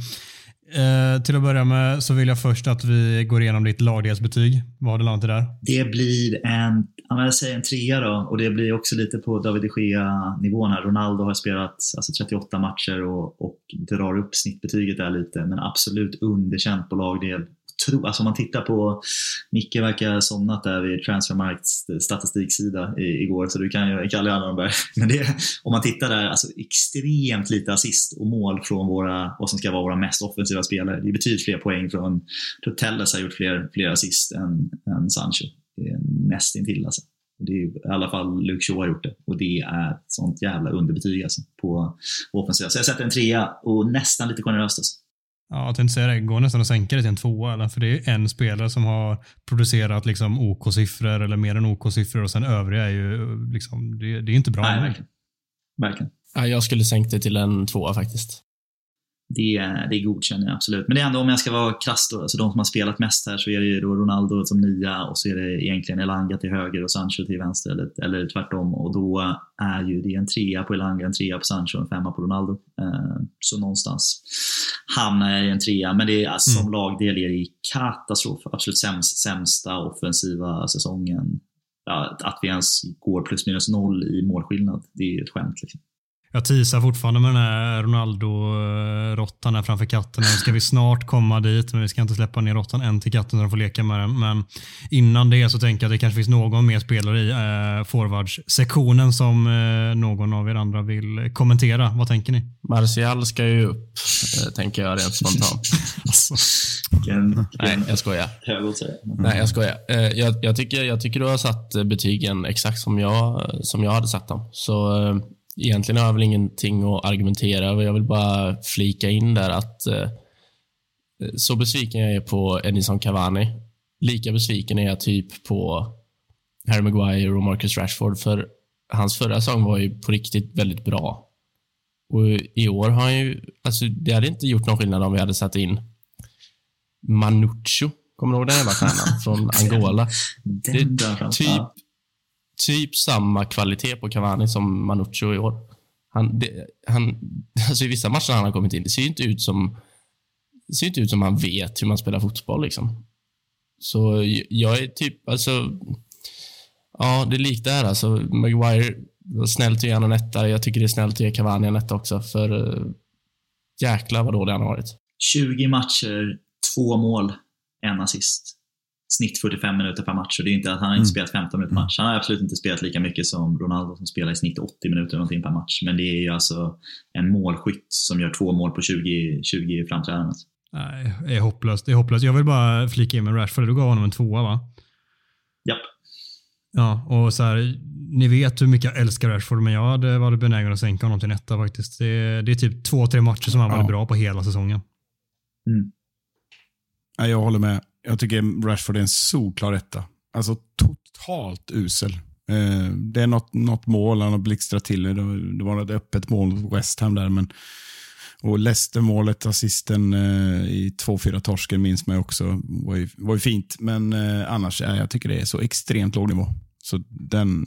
Eh, till att börja med så vill jag först att vi går igenom ditt lagdelsbetyg. Vad har du landat där? Det blir en, jag säger en trea då och det blir också lite på David de Gea-nivån här. Ronaldo har spelat alltså 38 matcher och, och drar upp snittbetyget där lite men absolut underkänt på lagdel tro, alltså om man tittar på, Micke verkar ha somnat där vid Transfermarkts eh, statistiksida igår, så du kan ju Kalle Allenberg. [LAUGHS] Men det, om man tittar där, alltså extremt lite assist och mål från våra, vad som ska vara våra mest offensiva spelare. Det är betydligt fler poäng från, Telles har gjort fler, fler assist än, än Sancho. Det är nästintill alltså. Det är, I alla fall Luke Shaw har gjort det och det är ett sånt jävla underbetyg alltså, på, på offensiva. Så jag sätter en trea och nästan lite generöst alltså. Ja, jag tänkte säga det. Går nästan att sänka det till en tvåa. Eller? För det är en spelare som har producerat liksom OK-siffror eller mer än OK-siffror och sen övriga är ju liksom, det, det är inte bra. Nej, verkligen. verkligen. Ja, jag skulle sänkt det till en tvåa faktiskt det, det godkänner jag absolut. Men det är ändå om jag ska vara krass då, alltså de som har spelat mest här så är det ju då Ronaldo som nia och så är det egentligen Elanga till höger och Sancho till vänster eller, eller tvärtom och då är ju det en trea på Elanga, en trea på Sancho och en femma på Ronaldo. Eh, så någonstans hamnar jag i en trea, men det är, alltså, mm. som lagdel är det katastrof. Absolut sämst, sämsta offensiva säsongen. Ja, att vi ens går plus minus noll i målskillnad, det är ju ett skämt. Liksom. Jag teasar fortfarande med den här Ronaldo-råttan här framför katten. Nu ska vi snart komma dit, men vi ska inte släppa ner råttan än till katten så de får leka med den. Men innan det så tänker jag att det kanske finns någon mer spelare i eh, forwards-sektionen som eh, någon av er andra vill kommentera. Vad tänker ni? Martial ska ju upp, eh, tänker jag rent spontant. [LAUGHS] Alltså, Nej, jag skojar. säga. Nej, jag skojar. Eh, Jag, jag, tycker, jag tycker du har satt eh, betygen exakt som jag, som jag hade satt dem. Så eh, egentligen har jag väl ingenting att argumentera över. Jag vill bara flika in där att eh, så besviken jag är på Edinson Cavani, lika besviken är jag typ på Harry Maguire och Marcus Rashford, för hans förra säsong var ju på riktigt väldigt bra. Och i år har han ju, alltså det hade inte gjort någon skillnad om vi hade satt in Manucho, kommer du ihåg den jävla stjärnan [LAUGHS] från Angola? Det Den är typ typ samma kvalitet på Cavani som Manucho i år. Han, det, han, [LAUGHS] alltså I vissa matcher han har kommit in, det ser ju inte ut som det ser inte ut som han vet hur man spelar fotboll. Liksom. Så jag är typ, alltså, ja, det är likt där. Alltså, Maguire, var snällt att ge honom en etta. Jag tycker det är snällt att ge Cavani en etta också, för uh, jäklar vad dålig han har varit. 20 matcher, två mål, en assist. Snitt 45 minuter per match. Och det är inte att han har inte spelat 15 minuter per match. Han har absolut inte spelat lika mycket som Ronaldo som spelar i snitt 80 minuter någonting per match. Men det är ju alltså en målskytt som gör två mål på 20, 20 framträdanden. nej, det är hopplöst. Det är hopplöst. Jag vill bara flika in med Rashford. Du gav honom en tvåa va? Japp. Ja, och så här, ni vet hur mycket jag älskar Rashford, men jag hade varit benägen att sänka honom till en etta faktiskt. Det, det är typ två, tre matcher som han varit Ja. bra på hela säsongen. Mm. Jag håller med. Jag tycker Rashford är en solklar etta. Alltså totalt usel. Eh, det är något, något mål han har blixtrat till. Det, det var ett öppet mål mot West Ham där. Men, och Leicester-målet, assisten eh, i 2-4 torsken minns man ju också. var ju, var ju fint. Men eh, annars, ja, jag tycker det är så extremt låg nivå. Så den,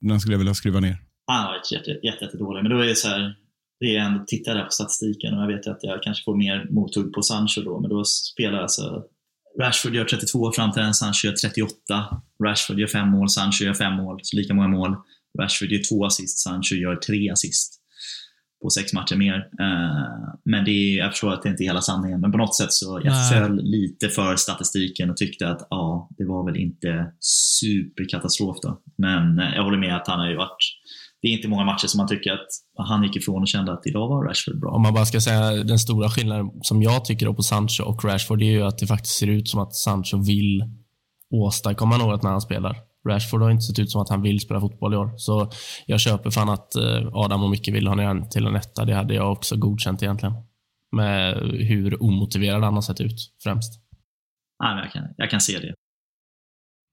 den skulle jag vilja skruva ner. Han har varit jätte, jätte, jätte dålig. Men då är det så här, det är ändå, tittar där på statistiken och jag vet att jag kanske får mer mothugg på Sancho då, men då spelar alltså Rashford gör 32 framträdanden, Sancho gör 38. Rashford gör fem mål, Sancho gör fem mål, så lika många mål. Rashford gör två assist, Sancho gör tre assist på sex matcher mer. Eh, men det är, jag förstår att det inte är hela sanningen, men på något sätt så jag Nej. föll lite för statistiken och tyckte att ja, det var väl inte superkatastrof då. Men eh, jag håller med att han har ju varit det är inte många matcher som man tycker att han gick ifrån och kände att idag var Rashford bra. Om man bara ska säga den stora skillnaden som jag tycker på Sancho och Rashford, det är ju att det faktiskt ser ut som att Sancho vill åstadkomma något när han spelar. Rashford har inte sett ut som att han vill spela fotboll i år. Så jag köper fan att eh, Adam och Micke vill ha ner till en etta. Det hade jag också godkänt egentligen. Med hur omotiverad han har sett ut främst. Nej, jag, kan, jag kan se det.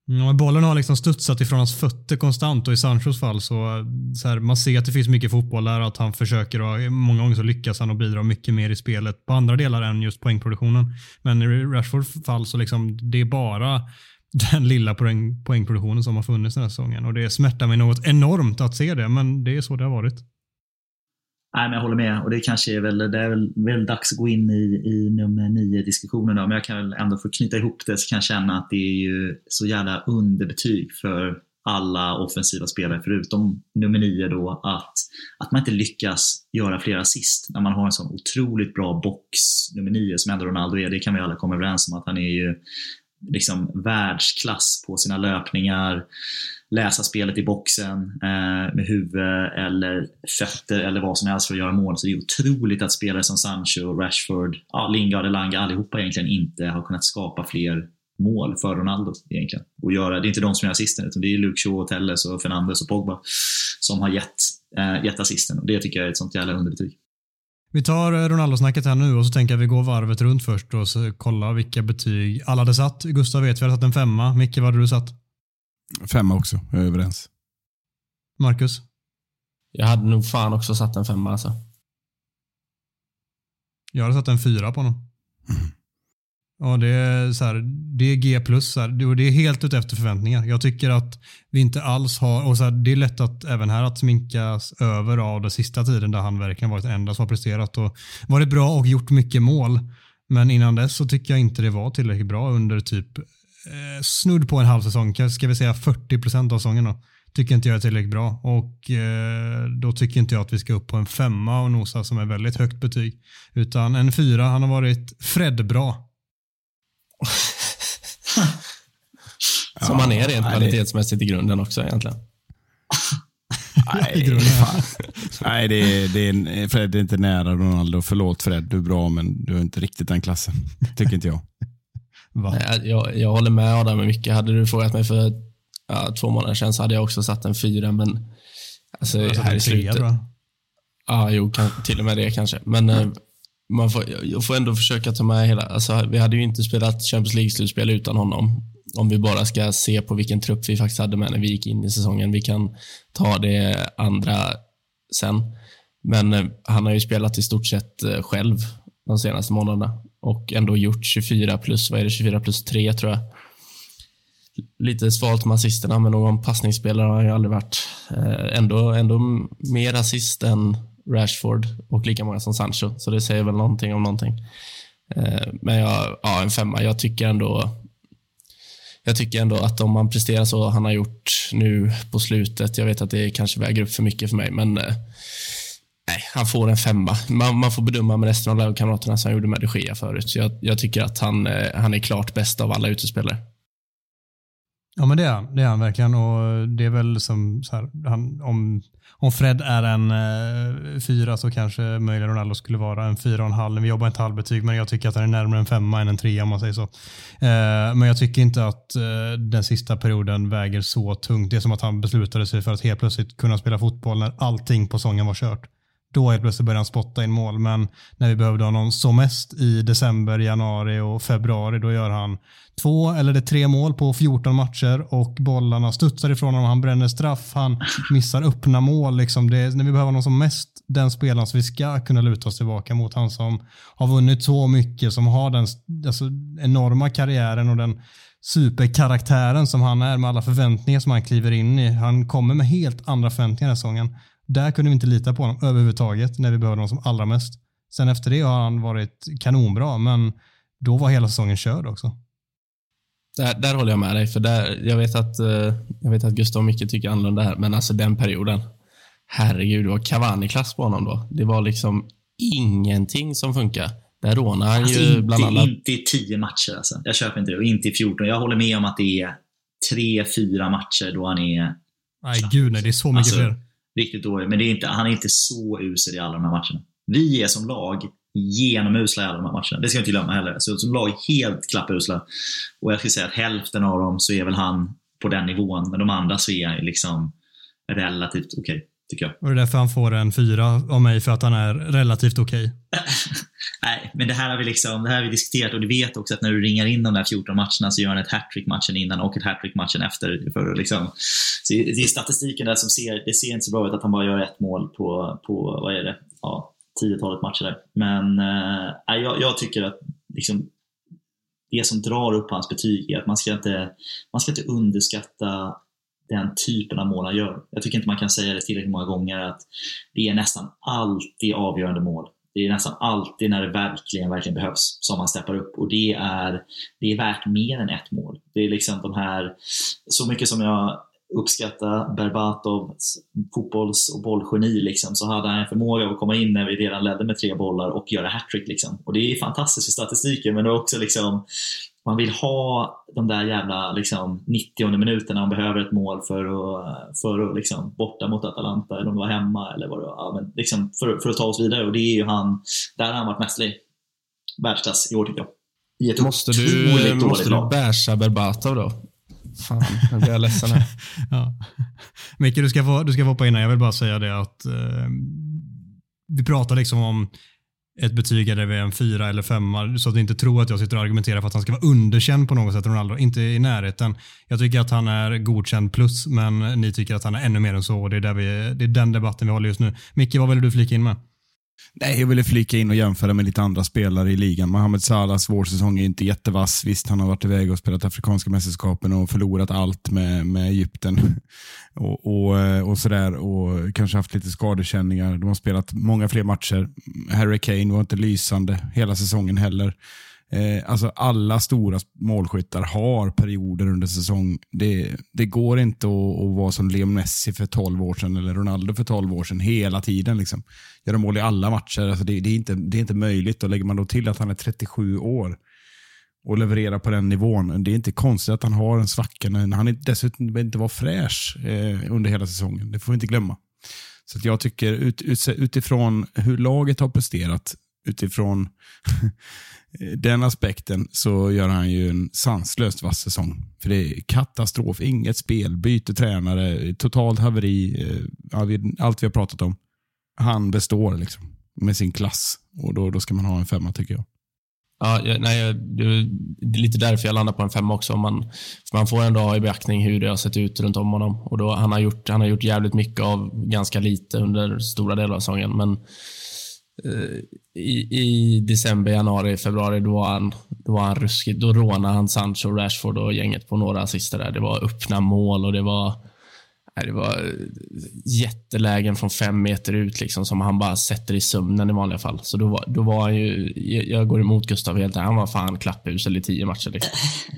Mm, ja, bollen har liksom studsat ifrån hans fötter konstant och i Sanchos fall så, så här, man ser att det finns mycket fotboll där att han försöker och många gånger så lyckas han och bidrar mycket mer i spelet på andra delar än just poängproduktionen. Men i Rashfords fall så liksom det är bara [LAUGHS] den lilla poäng, poängproduktionen som har funnits den här säsongen och det smärtar mig något enormt att se det men det är så det har varit. Nej, men jag håller med. Och det kanske är väl, det är väl, väl dags att gå in i, i nummer nio diskussionen då. Men jag kan väl ändå få knyta ihop det så kan jag känna att det är ju så jävla underbetyg för alla offensiva spelare förutom nummer nio då att, att man inte lyckas göra fler assist när man har en sån otroligt bra box nummer nio som ändå Ronaldo är. Det kan vi alla komma överens om att han är ju liksom världsklass på sina löpningar, läsa spelet i boxen eh, med huvud eller fötter eller vad som helst för att göra mål. Så det är otroligt att spelare som Sancho, Rashford, ja, Lingard, Elanga allihopa egentligen inte har kunnat skapa fler mål för Ronaldo egentligen. Och göra, det är inte de som gör assisten utan det är Luke Shaw, Telles och Fernandes och Pogba som har gett, eh, gett assisten. Och det tycker jag är ett sånt jävla underbetyg. Vi tar eh, Ronaldo-snacket här nu och så tänker jag att vi går varvet runt först och så kollar vilka betyg alla hade satt. Gustav vet vi hade satt en femma. Micke, vad hade du satt? Femma också, jag är överens. Marcus? Jag hade nog fan också satt en femma alltså. Jag hade satt en fyra på honom. Ja, det är, så här, det är G plus. så här, det- och Det är helt utefter förväntningar. Jag tycker att vi inte alls har, och så här, det är lätt att även här att sminkas över av den sista tiden där han verkligen varit den enda som har presterat och varit bra och gjort mycket mål. Men innan dess så tycker jag inte det var tillräckligt bra under typ eh, snudd på en halv säsong. Ska vi säga 40 procent av säsongen då. tycker inte jag är tillräckligt bra och eh, då tycker inte jag att vi ska upp på en femma och nosa som är väldigt högt betyg. Utan en fyra, han har varit Fred-bra. [LAUGHS] Som han är rent nej, kvalitetsmässigt i grunden också egentligen. [LAUGHS] Fan. [LAUGHS] Nej, det är, det är, Fred är inte nära Ronaldo. Förlåt Fred, du är bra, men du är inte riktigt den klassen. Tycker inte jag. Nej, Jag, jag håller med Adam med mycket. Hade du frågat mig för ja, två månader sedan så hade jag också satt en fyra, men alltså, här i trea, slutet. jag. Ja, jo, kan, till och med det kanske. Men eh, man får, jag får ändå försöka ta med hela... Alltså, vi hade ju inte spelat Champions League-slutspel utan honom. Om vi bara ska se på vilken trupp vi faktiskt hade med när vi gick in i säsongen. Vi kan ta det andra sen. Men eh, han har ju spelat i stort sett eh, själv de senaste månaderna och ändå gjort 24 plus, vad är det, 24 plus 3 tror jag. Lite svalt med assisterna, men någon passningsspelare har han ju aldrig varit. Eh, ändå, ändå mer assist än Rashford och lika många som Sancho, så det säger väl någonting om någonting. Eh, men jag, ja, en femma. Jag tycker ändå jag tycker ändå att om man presterar så han har gjort nu på slutet, jag vet att det kanske väger upp för mycket för mig, men eh, nej, han får en femma. Man, man får bedöma med resten av lagkamraterna som han gjorde med de Gea förut. Så jag, jag tycker att han, eh, han är klart bäst av alla utespelare. Ja men det är han, det är han verkligen och det är väl som så här, han, om, om Fred är en eh, fyra så kanske möjligen Ronaldo skulle vara en fyra och en halv. Vi jobbar inte halvbetyg men jag tycker att han är närmare en femma än en trea om man säger så. Eh, men jag tycker inte att eh, den sista perioden väger så tungt. Det är som att han beslutade sig för att helt plötsligt kunna spela fotboll när allting på sången var kört. Då helt plötsligt började han spotta in mål, men när vi behövde honom som mest i december, januari och februari, då gör han två eller det är tre mål på 14 matcher och bollarna studsar ifrån honom. Han bränner straff, han missar öppna mål. Liksom. Det är, när vi behöver honom som mest, den spelaren som vi ska kunna luta oss tillbaka mot. Han som har vunnit så mycket, som har den alltså, enorma karriären och den superkaraktären som han är med alla förväntningar som han kliver in i. Han kommer med helt andra förväntningar den här säsongen. Där kunde vi inte lita på honom överhuvudtaget när vi behövde honom som allra mest. Sen efter det har han varit kanonbra, men då var hela säsongen körd också. Där, där håller jag med dig, för där, jag, vet att, eh, jag vet att Gustav mycket tycker annorlunda här, men alltså den perioden. Herregud, det var Cavani-klass på honom då. Det var liksom ingenting som funkar. Där rånade han Alltså, ju inte, bland annat... inte i tio matcher alltså. Jag köper inte det. Och inte i 14. Jag håller med om att det är tre, fyra matcher då han är Nej, gud nej, det är så mycket Alltså, fler. riktigt dålig. Men det är inte, han är inte så usel i alla de här matcherna. Vi är som lag genomusla i alla de här matcherna. Det ska vi inte glömma heller. Så som lag helt klappusla. Och jag skulle säga att hälften av dem så är väl han på den nivån. Men de andra så är han liksom relativt okej, tycker jag. Och det är därför han får en fyra av mig, för att han är relativt okej. [LAUGHS] Nej, men det här har vi liksom, det här har vi diskuterat och du vet också att när du ringar in de där 14 matcherna så gör han ett hattrick matchen innan och ett hattrick matchen efter. För att liksom, så det är statistiken där som ser, det ser inte så bra ut att han bara gör ett mål på, på vad är det, ja, tiotalet matcher där. Men eh, jag, jag tycker att liksom, det som drar upp hans betyg är att man ska inte, man ska inte underskatta den typen av mål han gör. Jag tycker inte man kan säga det tillräckligt många gånger att det är nästan alltid avgörande mål. Det är nästan alltid när det verkligen, verkligen behövs som han steppar upp och det är, det är värt mer än ett mål. Det är liksom de här, så mycket som jag uppskattar Berbatovs fotbolls och bollgeni liksom, så hade han en förmåga att komma in när vi redan ledde med tre bollar och göra hattrick. Liksom. Och det är fantastiskt för statistiken men det är också liksom man vill ha de där jävla liksom, 90 minuterna man behöver ett mål för att, för att liksom, borta mot Atalanta eller om det var hemma eller vad det var. Ja, men liksom, för, för att ta oss vidare och det är ju han, där har han varit mästerlig. Världsklass i år tycker jag. I ett Måste du, måste du bärsa Berbatov då? Fan, nu blir jag ledsen här. [LAUGHS] Ja. Micke, du ska, få, du ska få hoppa in här. Jag vill bara säga det att eh, vi pratar liksom om ett betyg där vi är en fyra eller femma, så att ni inte tror att jag sitter och argumenterar för att han ska vara underkänd på något sätt, Ronaldo. Inte i närheten. Jag tycker att han är godkänd plus, men ni tycker att han är ännu mer än så och det är, där vi, det är den debatten vi håller just nu. Micke, vad vill du flika in med? Nej, jag ville flika in och jämföra med lite andra spelare i ligan. Mohamed Salahs vårsäsong är inte jättevass. Visst, han har varit iväg och spelat Afrikanska mästerskapen och förlorat allt med, med Egypten. [LAUGHS] Och, och, eh, och sådär. Och kanske haft lite skadekänningar. De har spelat många fler matcher. Harry Kane var inte lysande hela säsongen heller. Eh, alltså alla stora målskyttar har perioder under säsong. Det, det går inte att, att vara som Leo Messi för 12 år sedan eller Ronaldo för 12 år sedan hela tiden. Liksom. Göra mål i alla matcher. Alltså det, det, är inte, det är inte möjligt. Och lägger man då till att han är 37 år och levererar på den nivån. Det är inte konstigt att han har en svacka. Han är dessutom inte vara fräsch eh, under hela säsongen. Det får vi inte glömma. Så jag tycker ut, ut, utifrån hur laget har presterat, utifrån [LAUGHS] den aspekten så gör han ju en sanslöst vass säsong. För det är katastrof, inget spel, byter tränare, totalt haveri, eh, allt vi har pratat om. Han består liksom med sin klass och då, då ska man ha en femma tycker jag. Ja, nej, det är lite därför jag landar på en femma också. Man, man får ändå ha i beaktning hur det har sett ut runt om honom. Och då, han, har gjort, han har gjort jävligt mycket av ganska lite under stora delar av säsongen. Men Eh, i, i, december, januari, februari, då var han, då var han ruskigt. Då rånade han Sancho, Rashford och gänget på några assister där. Det var öppna mål och det var det var eh, jättelägen från fem meter ut liksom, som han bara sätter i sömnen i vanliga fall. Så då var, då var han ju, jag går emot Gustav helt Han var fan klapphusel i tio matcher. Liksom.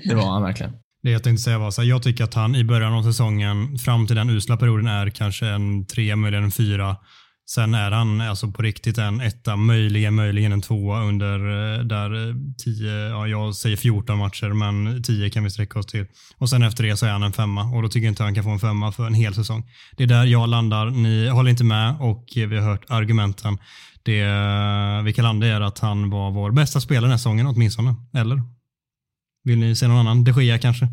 Det var han verkligen. Det jag tänkte säga var så här, jag tycker att han i början av säsongen fram till den usla perioden är kanske en tre, möjligen en fyra. Sen är han alltså på riktigt en etta, möjligen, möjligen en tvåa under eh, där eh, 10, ja, jag säger 14 matcher, men 10 kan vi sträcka oss till. Och sen efter det så är han en femma och då tycker jag inte han kan få en femma för en hel säsong. Det är där jag landar. Ni håller inte med och vi har hört argumenten. Det eh, vi kan landa är att han var vår bästa spelare den här säsongen åtminstone. Eller? Vill ni se någon annan? De Gea kanske?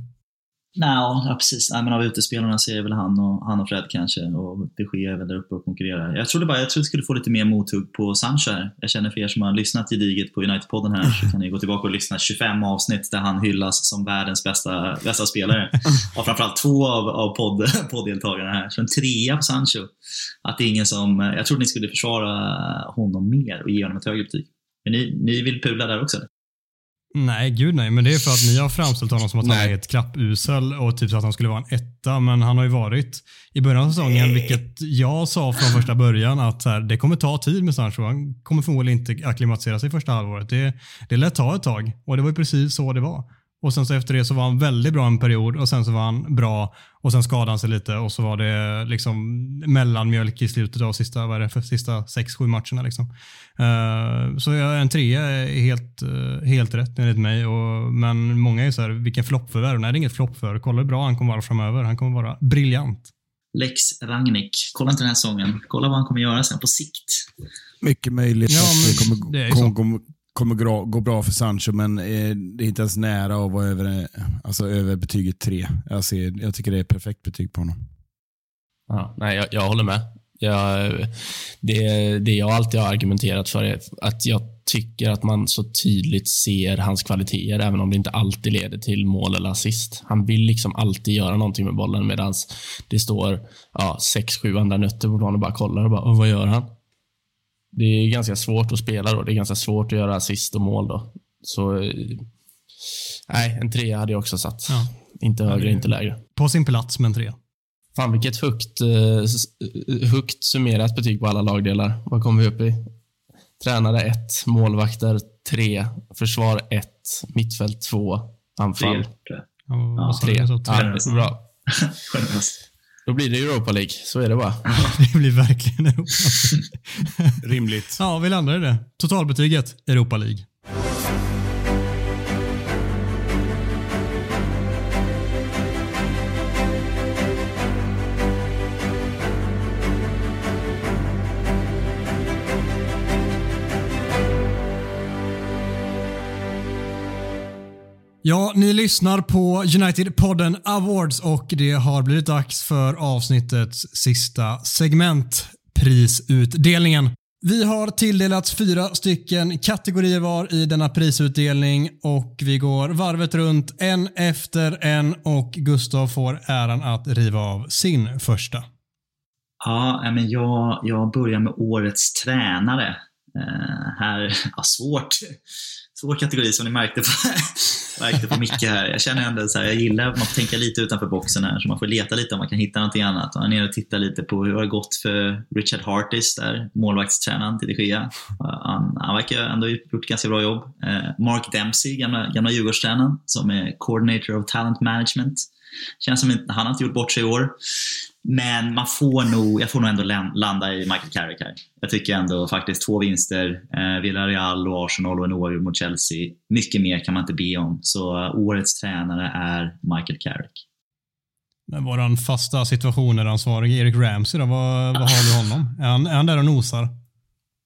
Nej, ja, precis. Nej, men av utespelarna så är väl han och, han och Fred kanske och det sker väl där uppe och konkurrerar. Jag trodde bara jag trodde skulle få lite mer mothugg på Sancho här. Jag känner för er som har lyssnat gediget på United-podden här så kan ni gå tillbaka och lyssna 25 avsnitt där han hyllas som världens bästa, bästa spelare. Och framförallt två av, av podd, [LAUGHS] podddeltagarna här. Så en trea på Sancho. Att det är ingen som, jag trodde ni skulle försvara honom mer och ge honom ett högre betyg. Men ni, ni vill pula där också? Nej, gud nej. Men det är för att ni har framställt honom som att han är helt klappusel och typ så att han skulle vara en etta. Men han har ju varit i början av säsongen, vilket jag sa från första början, att här, det kommer ta tid med Sancho. Han kommer förmodligen inte acklimatisera sig första halvåret. Det, det lät ta ett tag och det var ju precis så det var. Och sen så efter det så var han väldigt bra en period och sen så var han bra och sen skadade han sig lite och så var det liksom mellanmjölk i slutet av sista, vad är det, för sista sex, sju matcherna. Liksom. Uh, så en trea är helt, uh, helt rätt enligt mig. Och, men många är så här, vilken floppförvärv? Nej, det är inget floppförvärv. Kolla hur bra han kommer vara framöver. Han kommer vara briljant. Lex Rangnick. Kolla inte den här säsongen. Kolla vad han kommer göra sen på sikt. Mycket möjligt ja, att det kommer, det kommer, kommer, kommer gå bra för Sancho, men eh, det är inte ens nära att vara över, alltså över betyget 3. Jag, ser, jag tycker det är perfekt betyg på honom. Ja, nej, jag, jag håller med. Jag, det, det jag alltid har argumenterat för är att jag tycker att man så tydligt ser hans kvaliteter, även om det inte alltid leder till mål eller assist. Han vill liksom alltid göra någonting med bollen medan det står ja, sex, sju andra nötter på planen och bara kollar och bara, vad gör han? det är ganska svårt att spela då. Det är ganska svårt att göra assist och mål då. Så eh, nej, en trea hade jag också satt. Ja. Inte högre, inte lägre. På sin plats med en trea. Fan vilket högt, eh, högt summerat betyg på alla lagdelar. Vad kommer vi upp i? Tränare 1, målvakter 3, försvar 1, mittfält 2, anfall 3. Ja, 3. Ja, bra. [LAUGHS] Då blir det Europa League. Så är det bara. [LAUGHS] det blir verkligen Europa League. [LAUGHS] Rimligt. Ja, vi landar i det. Totalbetyget Europa League. Ja, ni lyssnar på United-podden Awards och det har blivit dags för avsnittets sista segment, prisutdelningen. Vi har tilldelats fyra stycken kategorier var i denna prisutdelning och vi går varvet runt en efter en och Gustav får äran att riva av sin första. Ja, men jag, jag börjar med årets tränare. Eh, här, [LAUGHS] ja, svårt svår kategori som ni märkte på, [LAUGHS] märkte på Micke här. Jag känner ändå så här, jag gillar att man får tänka lite utanför boxen här, så man får leta lite om man kan hitta någonting annat. Och jag är nere och tittar lite på hur det har gått för Richard Hartis, där, målvaktstränaren till de Gea. Han, han verkar ändå ha gjort ett ganska bra jobb. Eh, Mark Dempsey, gamla, gamla Djurgårdstränaren, som är coordinator of talent management. Känns som att han har inte gjort bort sig i år. Men man får nog, jag får nog ändå landa i Michael Carrick här. Jag tycker ändå faktiskt två vinster, eh, Villarreal och Arsenal och en oavgjord mot Chelsea. Mycket mer kan man inte be om. Så uh, årets tränare är Michael Carrick. Men vår fasta situationer-ansvarige Erik Ramsey då, vad, vad har du honom? Är han, är han där och nosar?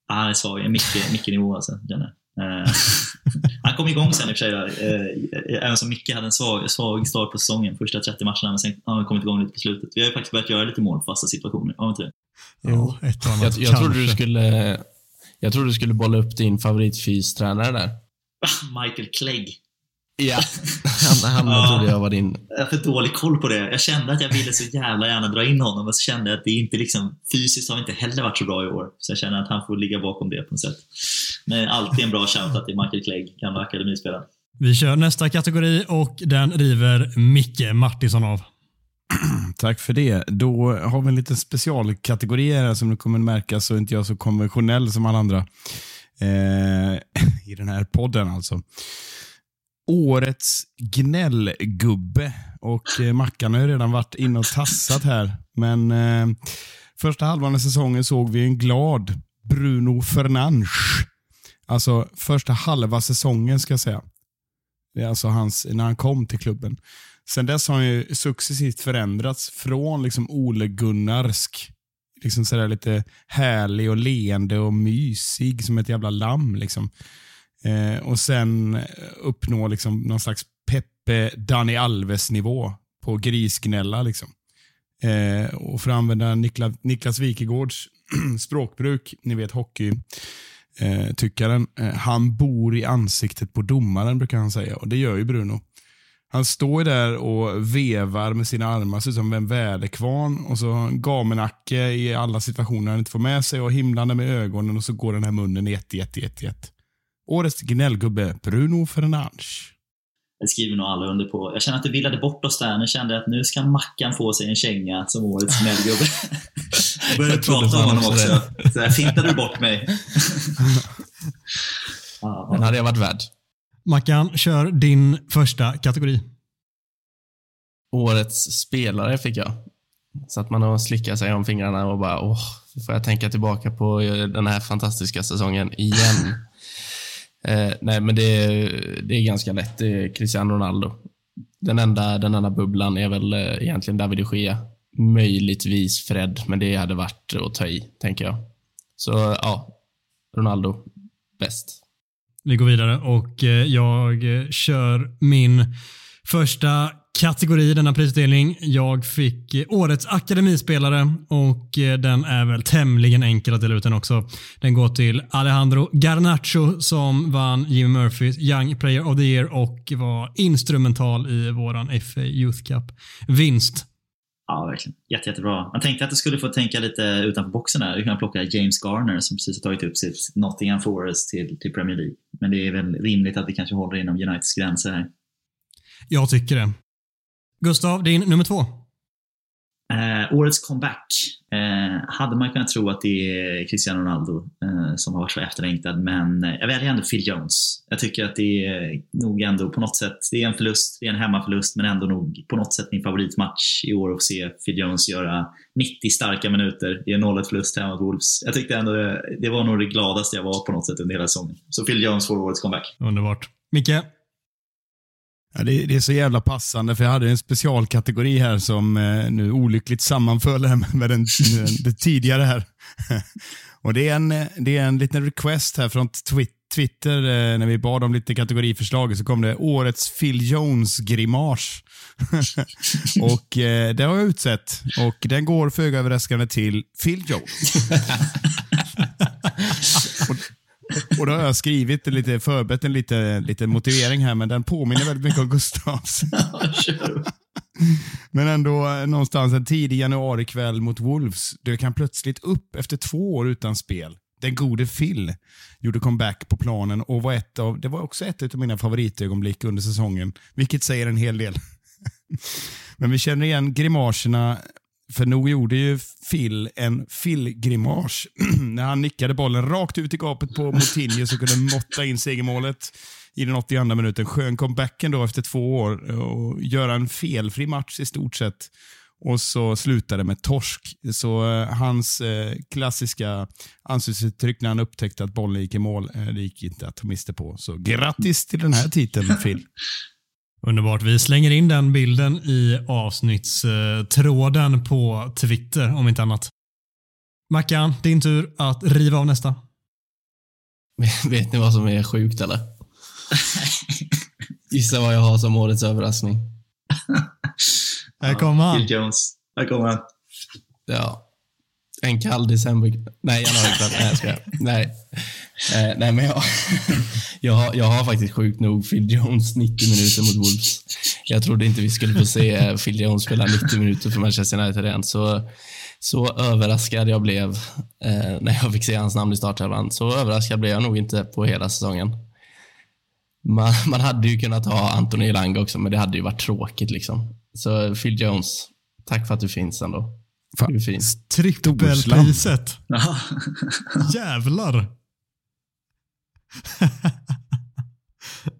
han är svag. Mycket, mycket nivå alltså. Känner. Eh, [LAUGHS] han kom igång sen i och för sig. Eh, även som Micke hade en svag, svag start på säsongen, första 30 matcherna, men sen har han kommit igång lite på slutet. Vi har ju faktiskt börjat göra lite mål på fasta situationer, har vi inte det? Jo, ett annat jag, jag trodde du skulle Jag trodde du skulle bolla upp din favoritfystränare där. [LAUGHS] Michael Clegg. Ja, [LAUGHS] han, han ja, trodde jag var din... Jag har för dålig koll på det. Jag kände att jag ville så jävla gärna dra in honom, men så kände jag att det inte liksom, fysiskt har inte heller varit så bra i år. Så jag känner att han får ligga bakom det på något sätt. Men alltid en bra shoutout till Michael Clegg, gamla akademispelaren. Vi kör nästa kategori och den river Micke Martinsson av. [CLEARS THROAT] Tack för det. Då har vi en liten specialkategori här som du kommer märka så är inte jag så konventionell som alla andra. Eh, [LAUGHS] I den här podden alltså årets gnällgubbe. Och eh, Mackan har ju redan varit inne och tassat här. Men eh, första halvan av säsongen såg vi en glad Bruno Fernandes. Alltså första halva säsongen ska jag säga. Det är alltså hans, när han kom till klubben. Sen dess har han ju successivt förändrats från liksom Ole Gunnarsk, liksom sådär lite härlig och leende och mysig som ett jävla lamm. Liksom. Eh, och sen eh, uppnå liksom någon slags Peppe Dani Alves-nivå på grisgnälla. Liksom. Eh, och för att använda Nikla, Niklas Wikegårds [CLEARS THROAT] språkbruk, ni vet hockey, eh, tyckaren. Eh, han bor i ansiktet på domaren brukar han säga och det gör ju Bruno. Han står där och vevar med sina armar, ser ut som en väderkvarn och så gamenacke i alla situationer han inte får med sig och himlande med ögonen och så går den här munnen i ett, i ett, i ett, i ett. Årets gnällgubbe, Bruno Fernandes. Det skriver nog alla under på. Jag känner att det villade bort oss där. Nu kände jag att nu ska Mackan få sig en känga som årets [LAUGHS] gnällgubbe. Jag började prata om honom också. Så här fintade du bort mig. [LAUGHS] Den hade jag varit värd. Mackan, kör din första kategori. Årets spelare fick jag. Så att man har slickat sig om fingrarna och bara, åh, får jag tänka tillbaka på den här fantastiska säsongen igen. [LAUGHS] Eh, nej, men det, det är ganska lätt. Det är Cristiano Ronaldo. Den enda, den enda bubblan är väl eh, egentligen David de Gea. Möjligtvis Fred, men det hade varit att ta i, tänker jag. Så ja, Ronaldo bäst. Vi går vidare och eh, jag eh, kör min första kategori i denna prisutdelning. Jag fick årets akademispelare och eh, den är väl tämligen enkel att dela ut den också. Den går till Alejandro Garnacho som vann Jimmy Murphys Young Player of the Year och var instrumental i våran FA Youth Cup-vinst. Ja, verkligen. Jätte, jättebra. Man tänkte att du skulle få tänka lite utanför boxen där. Du kan plocka James Garner som precis har tagit upp sitt Nottingham Forest till, till Premier League. Men det är väl rimligt att vi kanske håller inom Uniteds gränser här. Jag tycker det. Gustav, din nummer två. Eh, årets comeback. Eh, hade man kunnat tro att det är Cristiano Ronaldo eh, som har varit så efterlängtad, men eh, jag väljer ändå Phil Jones. Jag tycker att det är nog ändå på något sätt, det är en förlust, det är en hemmaförlust, men ändå nog på något sätt min favoritmatch i år att se Phil Jones göra 90 starka minuter i en 0-1 förlust hemma mot Wolves. Jag tyckte ändå det, det var nog det gladaste jag var på något sätt under hela säsongen. Så Phil Jones får årets comeback. Underbart. Micke? Ja, det, det, är så jävla passande, för jag hade en specialkategori här som eh, nu olyckligt sammanföll med den, den tidigare här. [LAUGHS] och det är, en, eh, det är en liten request här från Twitter, Twitter, när vi bad om lite kategoriförslag, så kom det årets Phil Jones-grimas. [LAUGHS] och eh, det har jag utsett och den går föga överraskande till Phil Jones. [LAUGHS] och, då har jag skrivit lite, förberett en lite, lite motivering här, men den påminner väldigt mycket om Gustavs. [LAUGHS] men ändå någonstans en tidig januarikväll mot Wolves, dök han plötsligt upp efter två år utan spel. den gode Phil gjorde comeback på planen och var ett av, det var också ett av mina favoritögonblick under säsongen, vilket säger en hel del. [LAUGHS] Men vi känner igen grimaserna, för nog gjorde ju Phil en Phil-grimas [CLEARS THROAT] när han nickade bollen rakt ut i gapet på Moutinho som kunde måtta in segermålet i den 82 minuten. Skön comebacken då efter två år och göra en felfri match i stort sett. Och så slutade med torsk. Så eh, hans eh, klassiska ansiktsuttryck när han upptäckte att bollen gick i mål, eh, det gick inte att ta miste på. Så grattis till den här titeln Phil. [LAUGHS] Underbart. Vi slänger in den bilden i avsnittstråden på Twitter om inte annat. Mackan, din tur att riva av nästa. [LAUGHS] Vet ni vad som är sjukt eller? [LAUGHS] Gissa vad jag har som årets överraskning. [LAUGHS] Här kommer han. Phil Jones. Här kommer han. Ja. En kall december... Nej, januarikväll. Nej, jag skojar. Nej. Eh, nej, men jag, [LAUGHS] jag, har, jag har faktiskt sjukt nog Phil Jones 90 minuter mot Wolves. Jag trodde inte vi skulle få se eh, Phil Jones spela 90 minuter för Manchester United igen. Så, så överraskad jag blev eh, när jag fick se hans namn i startelvan. Så överraskad blev jag nog inte på hela säsongen. Man, man hade ju kunnat ha Anthony Elanga också, men det hade ju varit tråkigt. liksom. Så Phil Jones, tack för att du finns ändå. Du är fin. Trippelpriset. Jävlar. [LAUGHS]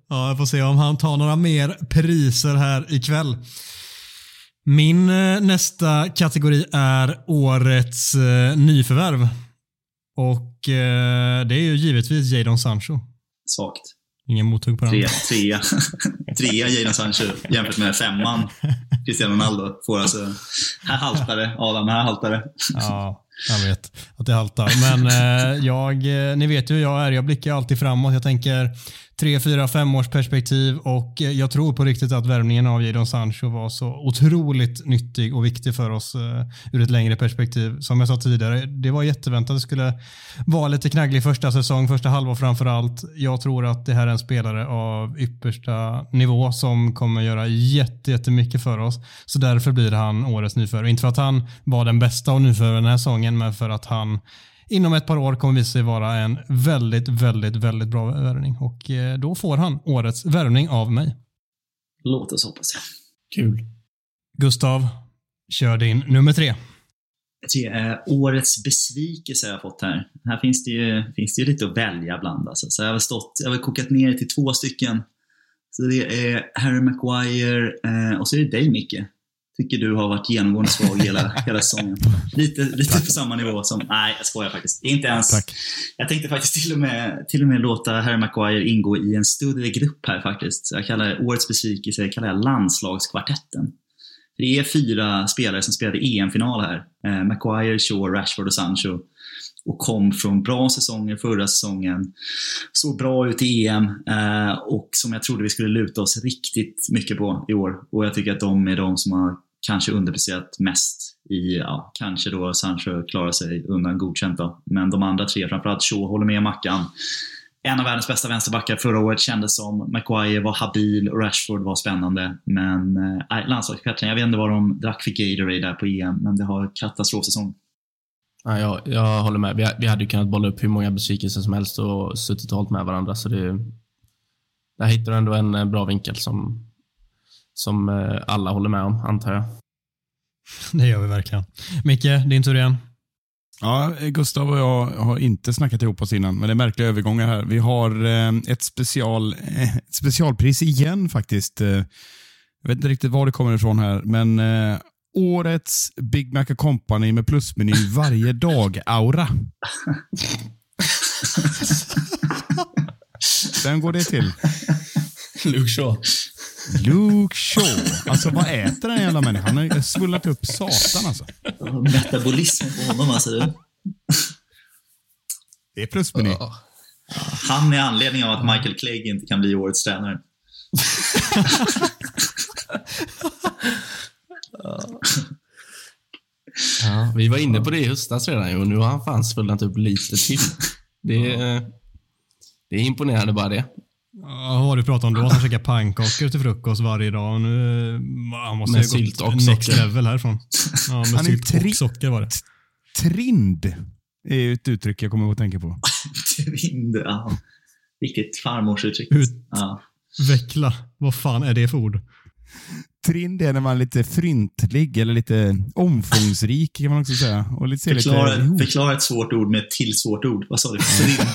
ja, jag får se om han tar några mer priser här ikväll. Min eh, nästa kategori är årets eh, nyförvärv. Och eh, det är ju givetvis Jadon Sancho. Svagt. Ingen mothugg på den. Trea, trea. [LAUGHS] trea Jadon Sancho jämfört med femman Cristiano Ronaldo. Får alltså, här haltar det Adam, här haltar det. Ja, [LAUGHS] jag vet att det haltar. Men eh, jag, eh, ni vet ju hur jag är. Jag blickar alltid framåt. Jag tänker tre, fyra, fem års perspektiv och eh, jag tror på riktigt att värvningen av Jadon Sancho var så otroligt nyttig och viktig för oss eh, ur ett längre perspektiv. Som jag sa tidigare, det var jätteväntat det skulle vara lite knagglig första säsong, första halvår framför allt. Jag tror att det här är en spelare av yppersta nivå som kommer göra jätte, jättemycket för oss. Så därför blir han årets nyförvärv. Inte för att han var den bästa av nyförvärven den här säsongen, men för att han inom ett par år kommer visa sig vara en väldigt, väldigt, väldigt bra värvning och eh, då får han årets värvning av mig. Låt oss hoppas det. Kul. Gustav, kör din nummer tre. Jag tycker, eh, årets besvikelse har jag fått här. Här finns det ju, finns det ju lite att välja bland. Alltså. Så jag har, stått, jag har kokat ner det till två stycken. Så det är Harry Maguire eh, och så är det dig Micke. Tycker du har varit genomgående svag hela, hela säsongen. Lite, lite på samma nivå som... Nej, jag skojar faktiskt. Inte ens... Tack. Jag tänkte faktiskt till och med, till och med låta Harry Maguire ingå i en större grupp här faktiskt. Jag kallar årets besvikelse, jag kallar det landslagskvartetten. Det är fyra spelare som spelade EM-final här. Eh, Maguire, Shaw, Rashford och Sancho. Och kom från bra säsonger förra säsongen. Såg bra ut i EM eh, och som jag trodde vi skulle luta oss riktigt mycket på i år. Och jag tycker att de är de som har kanske underpresterat mest i, ja, kanske då Sancho klarar sig undan godkänt då. Men de andra tre, framförallt Shaw, håller med Mackan. En av världens bästa vänsterbackar förra året kändes som. Maguire var habil och Rashford var spännande. Men eh, landslagskapten, jag vet inte vad de drack för Gatorade där på EM, men det har katastrofsäsong. Ja, jag, jag håller med. Vi, vi hade ju kunnat bolla upp hur många besvikelser som helst och suttit och hållit med varandra. Så det, där hittar du ändå en eh, bra vinkel som, som eh, alla håller med om, antar jag. [LAUGHS] Det gör vi verkligen. Micke, din tur igen. Ja, Gustav och jag har inte snackat ihop oss innan, men det är märkliga övergångar här. Vi har eh, ett, special, ett specialpris igen faktiskt. Jag vet inte riktigt var det kommer ifrån här, men årets Big Mac Company med plusmeny varje [LAUGHS] dag-aura. Vem går det till? Luke Shaw. Luke Shaw. Alltså vad äter den jävla människan? Han har svullat upp satan alltså. Metabolismen på honom alltså. Det är plusmeny. Han är anledningen av att Michael Clegg inte kan bli årets tränare. [LAUGHS] Ja, vi var inne på det i höstas redan och nu har han fan svullat upp lite till. Det är, det är imponerande bara det. Ja, vad har du pratat om då? Han käkar pannkakor till frukost varje dag. Och nu, han måste Med ju ha sylt gått och next socker. level härifrån. Ja, med Han är sylt tri- och socker var det. Trind. Är ett uttryck jag kommer att tänka på. [LAUGHS] Trind, ja. Riktigt farmorsuttryck. Ut. Ja. Veckla. Vad fan är det för ord? Trind är när man är lite fryntlig eller lite omfångsrik kan man också säga. Och lite, Förklara, lite, förklara ett svårt ord med ett till svårt ord. Vad sa du? Trindlig?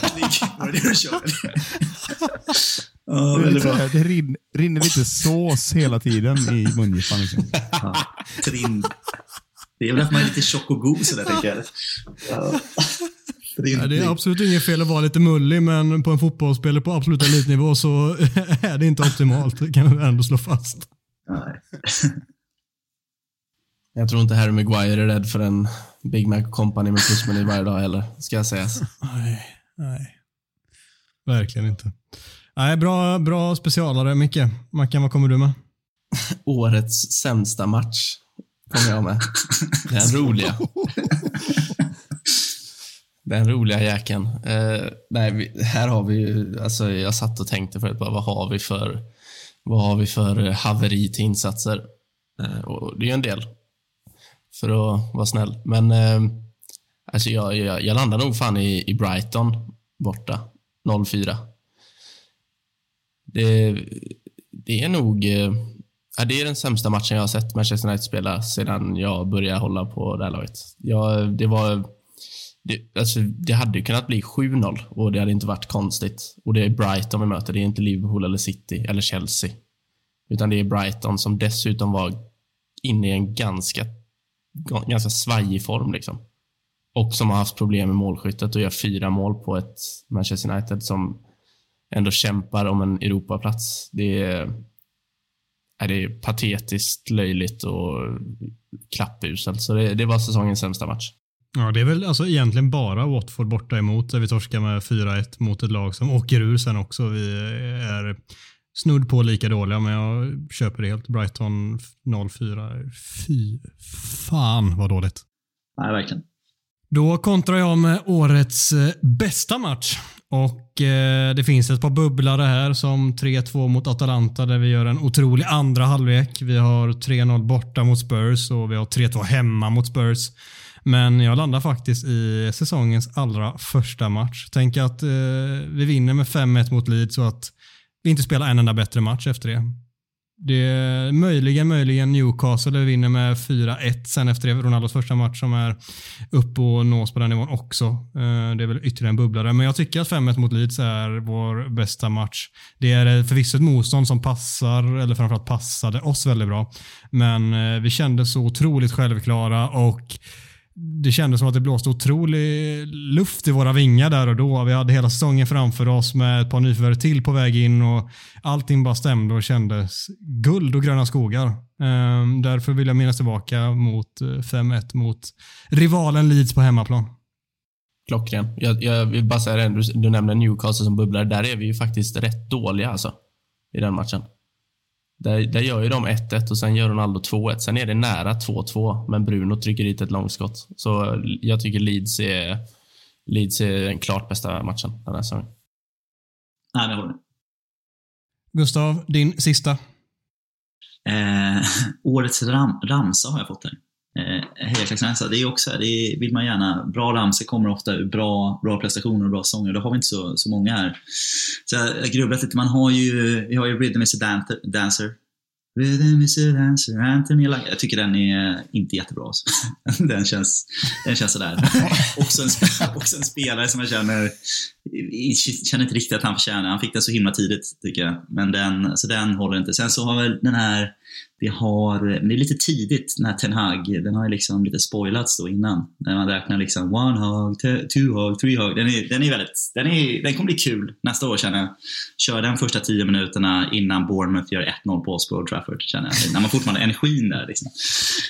Var det det du körde? [LAUGHS] Ja, väldigt bra. det rin, rinner lite sås hela tiden i mungipan. Liksom. [LAUGHS] Ja. Trind. Det är väl att man är lite tjock och god sådär, tänker jag. Ja. Ja, det är absolut inget fel att vara lite mullig, men på en fotbollsspelare på absolut elitnivå så [LAUGHS] är det inte optimalt. Det kan vi ändå slå fast. Nej. Jag tror inte Harry Maguire är rädd för en Big Mac Company med plusmeny varje dag heller, ska jag sägas. Nej, nej. Verkligen inte. Nej, bra, bra specialare, Micke. Mackan, vad kommer du med? [LAUGHS] Årets sämsta match kommer jag med. Den roliga. [LAUGHS] Den roliga jäkeln. Eh, nej, vi, här har vi ju, alltså jag satt och tänkte förut, bara, vad har vi för, vad har vi för eh, haveri till insatser? Eh, och det är ju en del, för att vara snäll. Men eh, alltså jag, jag, jag landar nog fan i, i Brighton borta, 0-4. Det, det är nog, eh, ja, det är den sämsta matchen jag har sett Manchester United spela sedan jag började hålla på det här laget. Jag, det var det, alltså, det hade ju kunnat bli 7-0 och det hade inte varit konstigt. Och det är Brighton vi möter, det är inte Liverpool eller City eller Chelsea. Utan det är Brighton som dessutom var inne i en ganska, ganska svajig form. Liksom. Och som har haft problem med målskyttet och gör fyra mål på ett Manchester United som ändå kämpar om en Europaplats. Det är, är det patetiskt, löjligt och klappuselt. Så det, det var säsongens sämsta match. Ja, det är väl alltså egentligen bara Watford borta emot där vi torskar med 4-1 mot ett lag som åker ur sen också. Vi är snudd på lika dåliga, men jag köper det helt. Brighton 0-4. Fy fan vad dåligt. Nej, verkligen. Då kontrar jag med årets eh, bästa match. Och eh, Det finns ett par bubblare här som 3-2 mot Atalanta där vi gör en otrolig andra halvlek. Vi har 3-0 borta mot Spurs och vi har 3-2 hemma mot Spurs. Men jag landar faktiskt i säsongens allra första match. Tänk att eh, vi vinner med 5-1 mot Leeds och att vi inte spelar en enda bättre match efter det. Det är möjligen, möjligen Newcastle där vi vinner med 4-1 sen efter det. Ronaldos första match som är upp och nås på den nivån också. Eh, det är väl ytterligare en bubblare. Men jag tycker att 5-1 mot Leeds är vår bästa match. Det är förvisso ett motstånd som passar, eller framförallt passade oss väldigt bra. Men eh, vi kände så otroligt självklara och det kändes som att det blåste otrolig luft i våra vingar där och då. Vi hade hela säsongen framför oss med ett par nyförvärv till på väg in och allting bara stämde och kändes guld och gröna skogar. Ehm, därför vill jag minnas tillbaka mot eh, 5-1 mot rivalen Leeds på hemmaplan. Klockren. Jag, jag vill bara säga det, du, du nämner Newcastle som bubblar. Där är vi ju faktiskt rätt dåliga alltså. I den matchen. Där, där gör ju de 1-1 och sen gör Ronaldo 2-1. Sen är det nära 2-2, men Bruno trycker dit ett långskott. Så jag tycker Leeds är, Leeds är den klart bästa matchen den här säsongen. Nej, jag håller med. Gustav, din sista. Eh, [LAUGHS] årets ram, ramsa har jag fått här. Eh, Hejaklacksramsa. Det är också, det vill man gärna. Bra ramsor kommer ofta ur bra, bra prestationer och bra sånger. Det har vi inte så, så många här. Så jag har grubblat lite. Man har ju, vi har ju Rhythm is a Dan- Dancer. Rhythm is a dancer, Anthony Lang. Jag tycker den är inte jättebra. alltså. [LAUGHS] Den känns, den känns sådär. [LAUGHS] också, en, också en spelare som jag känner, känner inte riktigt att han förtjänar. Han fick den så himla tidigt tycker jag. Men den, så den håller inte. Sen så har väl den här, det har, men det är lite tidigt, den här Ten Hag, den har ju liksom lite spoilats då innan. När man räknar liksom one hug, two hug, three hug. Den är, den är väldigt, den, är, den kommer bli kul nästa år känner jag. Kör den första tio minuterna innan Bournemouth gör 1-0 på oss på Old Trafford känner jag. När man fortfarande har energin där liksom.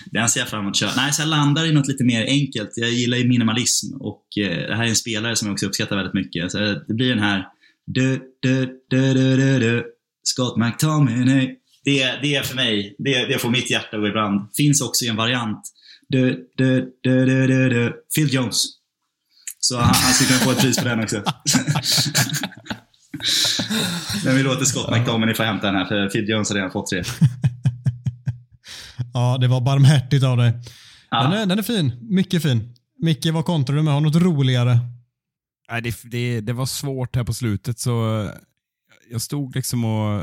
Den ser jag fram emot att köra. Nej, så jag landar i något lite mer enkelt. Jag gillar ju minimalism och eh, det här är en spelare som jag också uppskattar väldigt mycket. Så det blir den här du, du, du, du, du, du. Scott McTominay. Det, det är för mig, det, det får mitt hjärta att gå i brand. Finns också i en variant. Du, du, du, du, du, du. Phil Jones. Så han, han skulle kunna få ett pris för den också. [LAUGHS] Men vi låter Scott McTominay få hämta den här, för Phil Jones har redan fått tre. [LAUGHS] Ja, det var barmhärtigt av dig. Ja. Den, är, den är fin. Mycket fin. Micke, vad kontrar du med? Har något roligare? Nej, det, det, det var svårt här på slutet så jag stod liksom och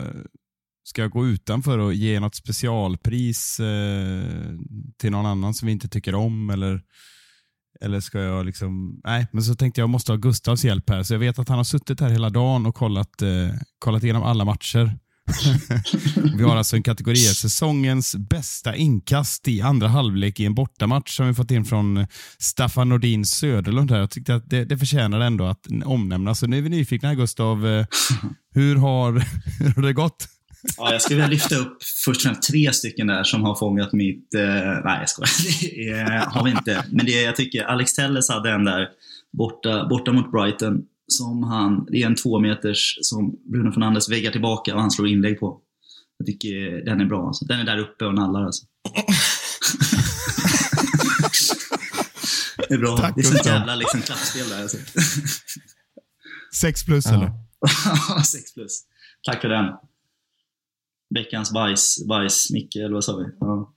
ska jag gå utanför och ge något specialpris eh, till någon annan som vi inte tycker om eller eller ska jag liksom... Nej, men så tänkte jag, jag måste ha Gustavs hjälp här. Så jag vet att han har suttit här hela dagen och kollat, eh, kollat igenom alla matcher. [LAUGHS] vi har alltså en kategori, säsongens bästa inkast i andra halvlek i en bortamatch som vi fått in från Staffan Nordin Söderlund. Här. Jag tyckte att det, det förtjänar ändå att omnämnas. Så nu är vi nyfikna här Gustav. Eh, hur har, [LAUGHS] hur har det gått? Ja, jag skulle vilja lyfta upp först och främst tre stycken där som har fångat mitt... Eh, nej, jag skojar. [LAUGHS] Det har vi inte. Men det, jag tycker Alex Telles hade en där borta, borta mot Brighton. Som han, det är en två meters som Bruno Fernandes väggar tillbaka och han slår inlägg på. Jag tycker den är bra. Alltså. Den är där uppe och nallar alltså. det är bra. Tack, det är sånt jävla liksom, klappspel där. Alltså. Sex plus Ja. eller? [LAUGHS] 6 plus. Tack för den. Veckans bajs, bajs, Micke, eller vad sa vi? Ja.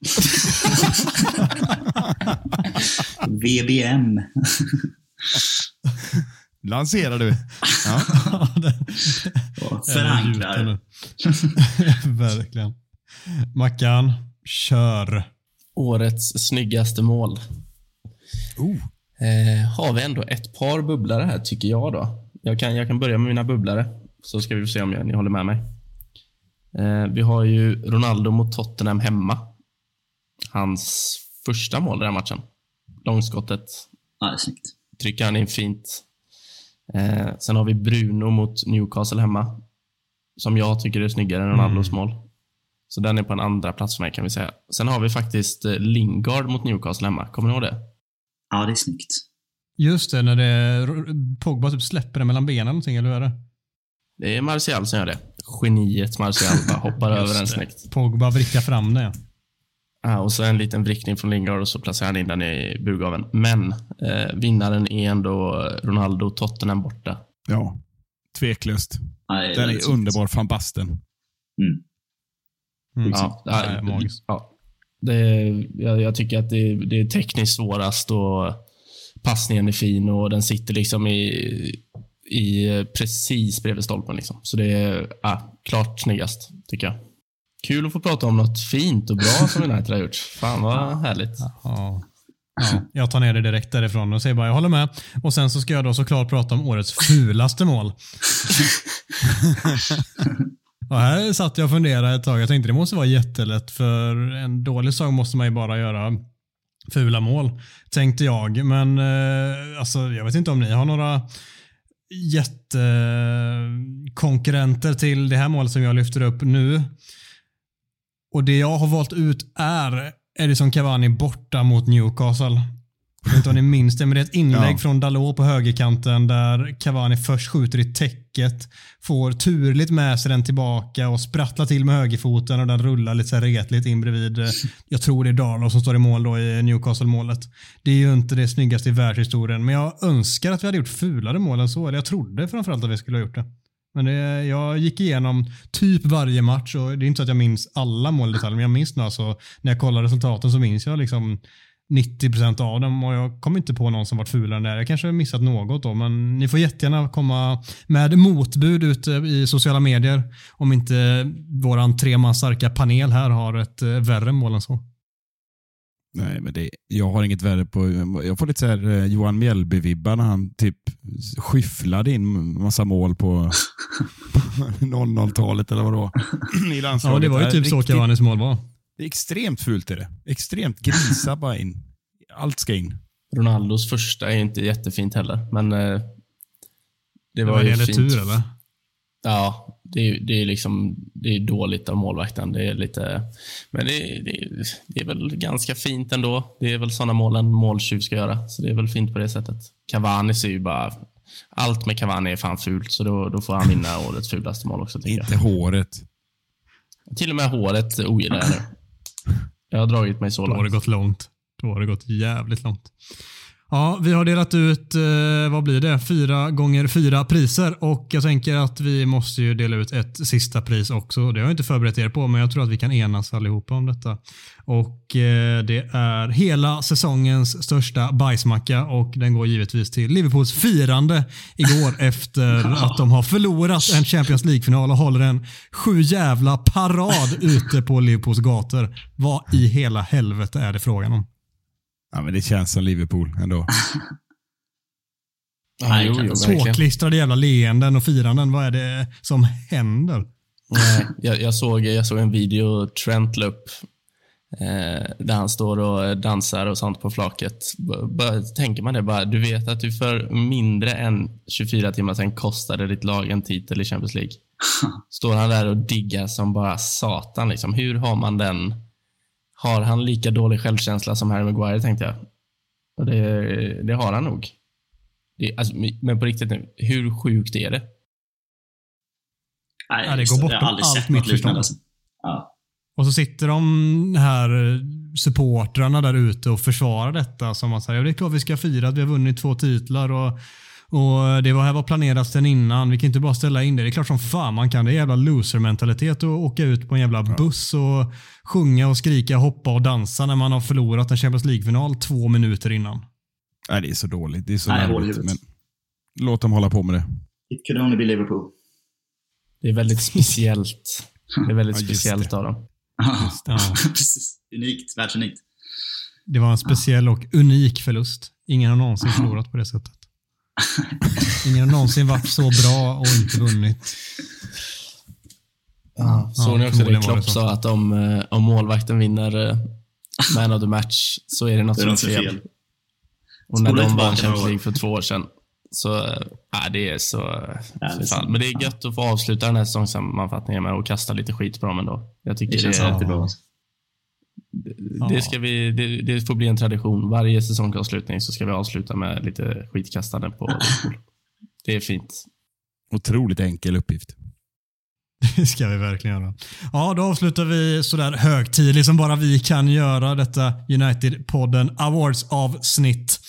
[LAUGHS] VBM. Lanserar du? Ja. Förankrar. [LAUGHS] Verkligen. Mackan, kör. Årets snyggaste mål. Oh. Eh, har vi ändå ett par bubblare här, tycker jag. då. Jag kan, jag kan börja med mina bubblare, så ska vi se om jag, ni håller med mig. Eh, vi har ju Ronaldo mot Tottenham hemma. Hans första mål i den här matchen. Långskottet Ja, det är snyggt. trycker han in fint. Eh, sen har vi Bruno mot Newcastle hemma. Som jag tycker är snyggare än Ronaldos mål. Så den är på en andra plats för mig kan vi säga. Sen har vi faktiskt eh, Lingard mot Newcastle hemma. Kommer ni ihåg det? Ja, det är snyggt. Just det, när det, Pogba typ släpper den mellan benen eller någonting, eller hur är det? Det är Martial som gör det. Geniet Martial bara [LAUGHS] hoppar över den snyggt. Pogba vrickar fram det. Ja, och så en liten vrickning från Lingard och så placerar han in den i burgaven. Men eh, vinnaren är ändå Ronaldo Tottenham borta. Ja, tveklöst. Ja, Den är underbar från basten. Mm. Mm. Ja, Ja, det är magiskt. Ja. Det, jag, jag tycker att det, det är tekniskt svårast och passningen är fin och den sitter liksom i, i precis bredvid stolpen. Liksom. Så det är ja, klart snyggast, tycker jag. Kul att få prata om något fint och bra [LAUGHS] som United har gjort. Fan vad härligt. Ja. Ja, jag tar ner det direkt därifrån och säger bara jag håller med. Och Sen så ska jag då såklart prata om årets fulaste mål. [LAUGHS] och här satt jag och funderade ett tag. Jag tänkte det måste vara jättelätt för en dålig sak måste man ju bara göra fula mål. Tänkte jag. Men eh, alltså, jag vet inte om ni har några jättekonkurrenter till det här målet som jag lyfter upp nu. Och det jag har valt ut är Edison Cavani borta mot Newcastle. Jag vet inte om ni minns det, men det är ett inlägg Ja. från Dalot på högerkanten där Cavani först skjuter i täcket, får turligt med sig den tillbaka och sprattlar till med högerfoten och den rullar lite så här retligt in bredvid, eh, jag tror det är Darlow som står i mål då i Newcastle-målet. Det är ju inte det snyggaste i världshistorien, men jag önskar att vi hade gjort fulare mål än så. Eller jag trodde framförallt att vi skulle ha gjort det. Men det, jag gick igenom typ varje match och det är inte så att jag minns alla måldetaljer, men jag minns några. Så när jag kollar resultaten så minns jag liksom 90% av dem och jag kommer inte på någon som varit fulare än det. Jag kanske har missat något då, men ni får jättegärna komma med motbud ute i sociala medier om inte våran tre man starka panel här har ett eh, värre mål än så. Nej, men det, jag har inget värre på... Jag får lite så här, eh, Johan Mjällby-vibbar när han typ skyfflade in massa mål på [LAUGHS] 00-talet eller vadå. [CLEARS THROAT] I landslaget. Ja, det var ju typ så Cavanis mål var. Det är extremt fult är det. Extremt grisa bara in. Allt ska in. Ronaldos första är inte jättefint heller, men eh, det Det var var ju fint. tur eller? Ja, det är, det är liksom det är dåligt av målvakten. Det är lite, men det, det, det är väl ganska fint ändå. Det är väl sådana mål en måltjuv ska göra, så det är väl fint på det sättet. Cavani ser ju bara... Allt med Cavani är fan fult, så då, då får han vinna årets fulaste mål också. Inte håret. jag. Till och med håret ogillar jag nu. Jag har dragit mig så Då har det långt. gått långt. Då har det gått jävligt långt. Ja, vi har delat ut, eh, vad blir det, fyra gånger fyra priser och jag tänker att vi måste ju dela ut ett sista pris också. Det har jag inte förberett er på, men jag tror att vi kan enas allihopa om detta. Och eh, det är hela säsongens största bajsmacka och den går givetvis till Liverpools firande igår [LAUGHS] efter att de har förlorat en Champions League-final och håller en sju jävla parad ute på Liverpools gator. Vad i hela helvete är det frågan om? Ja, men det känns som Liverpool ändå. [LAUGHS] Ja, jo, jävla leenden och firanden. Vad är det som händer? Nej, jag, jag, såg, jag såg en video Trent la upp eh, där han står och dansar och sånt på flaket. B- bara, tänker man det bara, du vet att du för mindre än 24 timmar sedan kostade ditt lag en titel i Champions League. [LAUGHS] Står han där och diggar som bara satan. Liksom. Hur har man den? Har han lika dålig självkänsla som Harry Maguire, tänkte jag. Och det, det har han nog. Det, alltså, men på riktigt nu, hur sjukt är det? Nej, Ja, det går bortom allt sett mitt förstånd. Alltså. Ja. Och så sitter de här eh, supportrarna där ute och försvarar detta som att säga, ja, det är klart vi ska fira att vi har vunnit två titlar och, och det var här var planerat sen innan. Vi kan inte bara ställa in det. Det är klart som fan man kan. Det är jävla loser-mentalitet att åka ut på en jävla buss och sjunga och skrika, hoppa och dansa när man har förlorat en Champions League-final två minuter innan. Nej, det är så dåligt. Det är så Nej, huvudet. Men låt dem hålla på med det. It could only be Liverpool. Det är väldigt speciellt. Det är väldigt Ja, speciellt det. av dem. Ja. [LAUGHS] Unikt. Världsunikt. Det var en speciell och unik förlust. Ingen har någonsin förlorat på det sättet. Ingen har någonsin varit så bra och inte vunnit. Ja, Såg ni också det Klopp sa att om, eh, om målvakten vinner eh, man of the match så är det något Det är som är fel. fel. Och när de vann Champions. League för två år sedan så, ja, det är så... Ja, det är. Men det är gött att få avsluta den här säsongssammanfattningen med att kasta lite skit på dem ändå. Jag tycker Det känns det, alltid bra. Det, ska vi, det, det får bli en tradition. Varje säsongsavslutning så ska vi avsluta med lite skitkastande på Liverpool. [LAUGHS] Det är fint. Otroligt enkel uppgift. Det ska vi verkligen göra. Ja, då avslutar vi sådär högtidligt som bara vi kan göra detta United-podden Awards-avsnitt.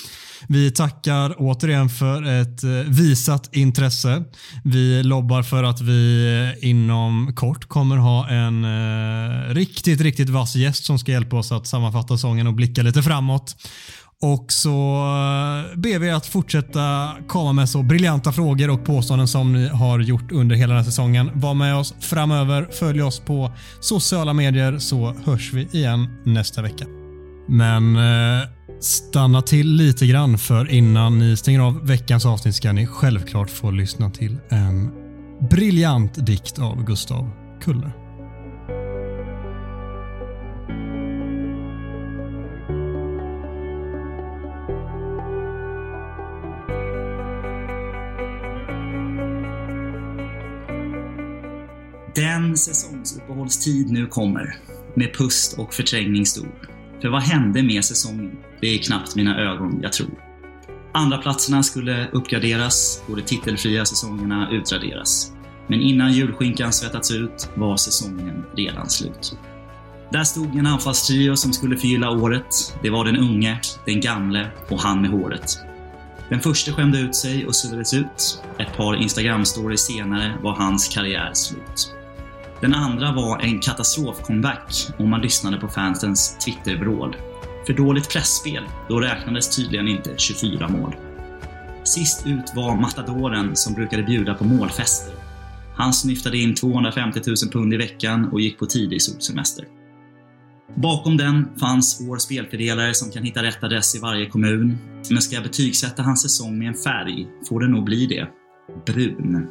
Vi tackar återigen för ett eh, visat intresse. Vi lobbar för att vi eh, inom kort kommer ha en eh, riktigt, riktigt vass gäst som ska hjälpa oss att sammanfatta sången och blicka lite framåt. Och så eh, ber vi att fortsätta komma med så briljanta frågor och påståenden som ni har gjort under hela den här säsongen. Var med oss framöver. Följ oss på sociala medier så hörs vi igen nästa vecka. Men eh, stanna till lite grann för innan ni stänger av veckans avsnitt ska ni självklart få lyssna till en briljant dikt av Gustav Kulle. Den säsongsuppehållstid nu kommer, med pust och förträngning stor. För vad hände med säsongen? Det är knappt mina ögon jag tror. Andra platserna skulle uppgraderas och de titelfria säsongerna utraderas. Men innan julskinkan svettats ut var säsongen redan slut. Där stod en anfallstrio som skulle förgylla året. Det var den unge, den gamle och han med håret. Den första skämde ut sig och suddades ut. Ett par Instagram-stories senare var hans karriär slut. Den andra var en katastrofcomeback om man lyssnade på fansens Twitter-vrål. För dåligt pressspel, då räknades tydligen inte 24 mål. Sist ut var matadoren som brukade bjuda på målfester. Han snyftade in 250 000 pund i veckan och gick på tidig solsemester. Bakom den fanns vår spelfördelare som kan hitta rätt adress i varje kommun. Men ska jag betygsätta hans säsong med en färg får det nog bli det. Brun.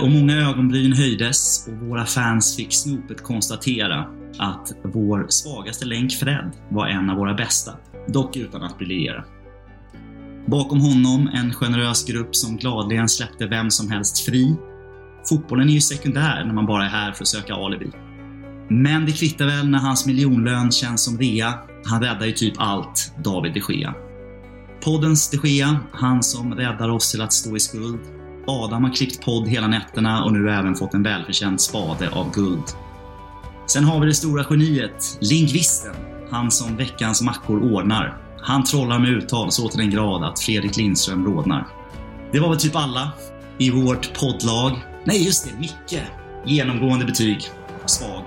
Och många ögonbryn höjdes och våra fans fick snopet konstatera att vår svagaste länk Fred var en av våra bästa, dock utan att briljera. Bakom honom en generös grupp som gladeligen släppte vem som helst fri. Fotbollen är ju sekundär när man bara är här för att söka alibi. Men det kvittar väl när hans miljonlön känns som rea. Han räddar ju typ allt, David de Gea. Poddens de Gea, han som räddar oss till att stå i skuld. Adam har klippt podd hela nätterna och nu även fått en välförtjänt spade av guld. Sen har vi det stora geniet, lingvisten. Han som veckans mackor ordnar. Han trollar med uttal så till den grad att Fredrik Lindström rodnar. Det var väl typ alla i vårt poddlag. Nej, just det, Micke. Genomgående betyg. Svag.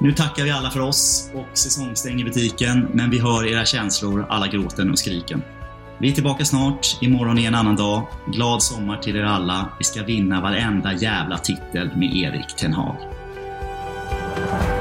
Nu tackar vi alla för oss och säsongstänger butiken, men vi hör era känslor, alla gråten och skriken. Vi är tillbaka snart. Imorgon är en annan dag. Glad sommar till er alla. Vi ska vinna varenda jävla titel med Erik Ten Hag. Bye.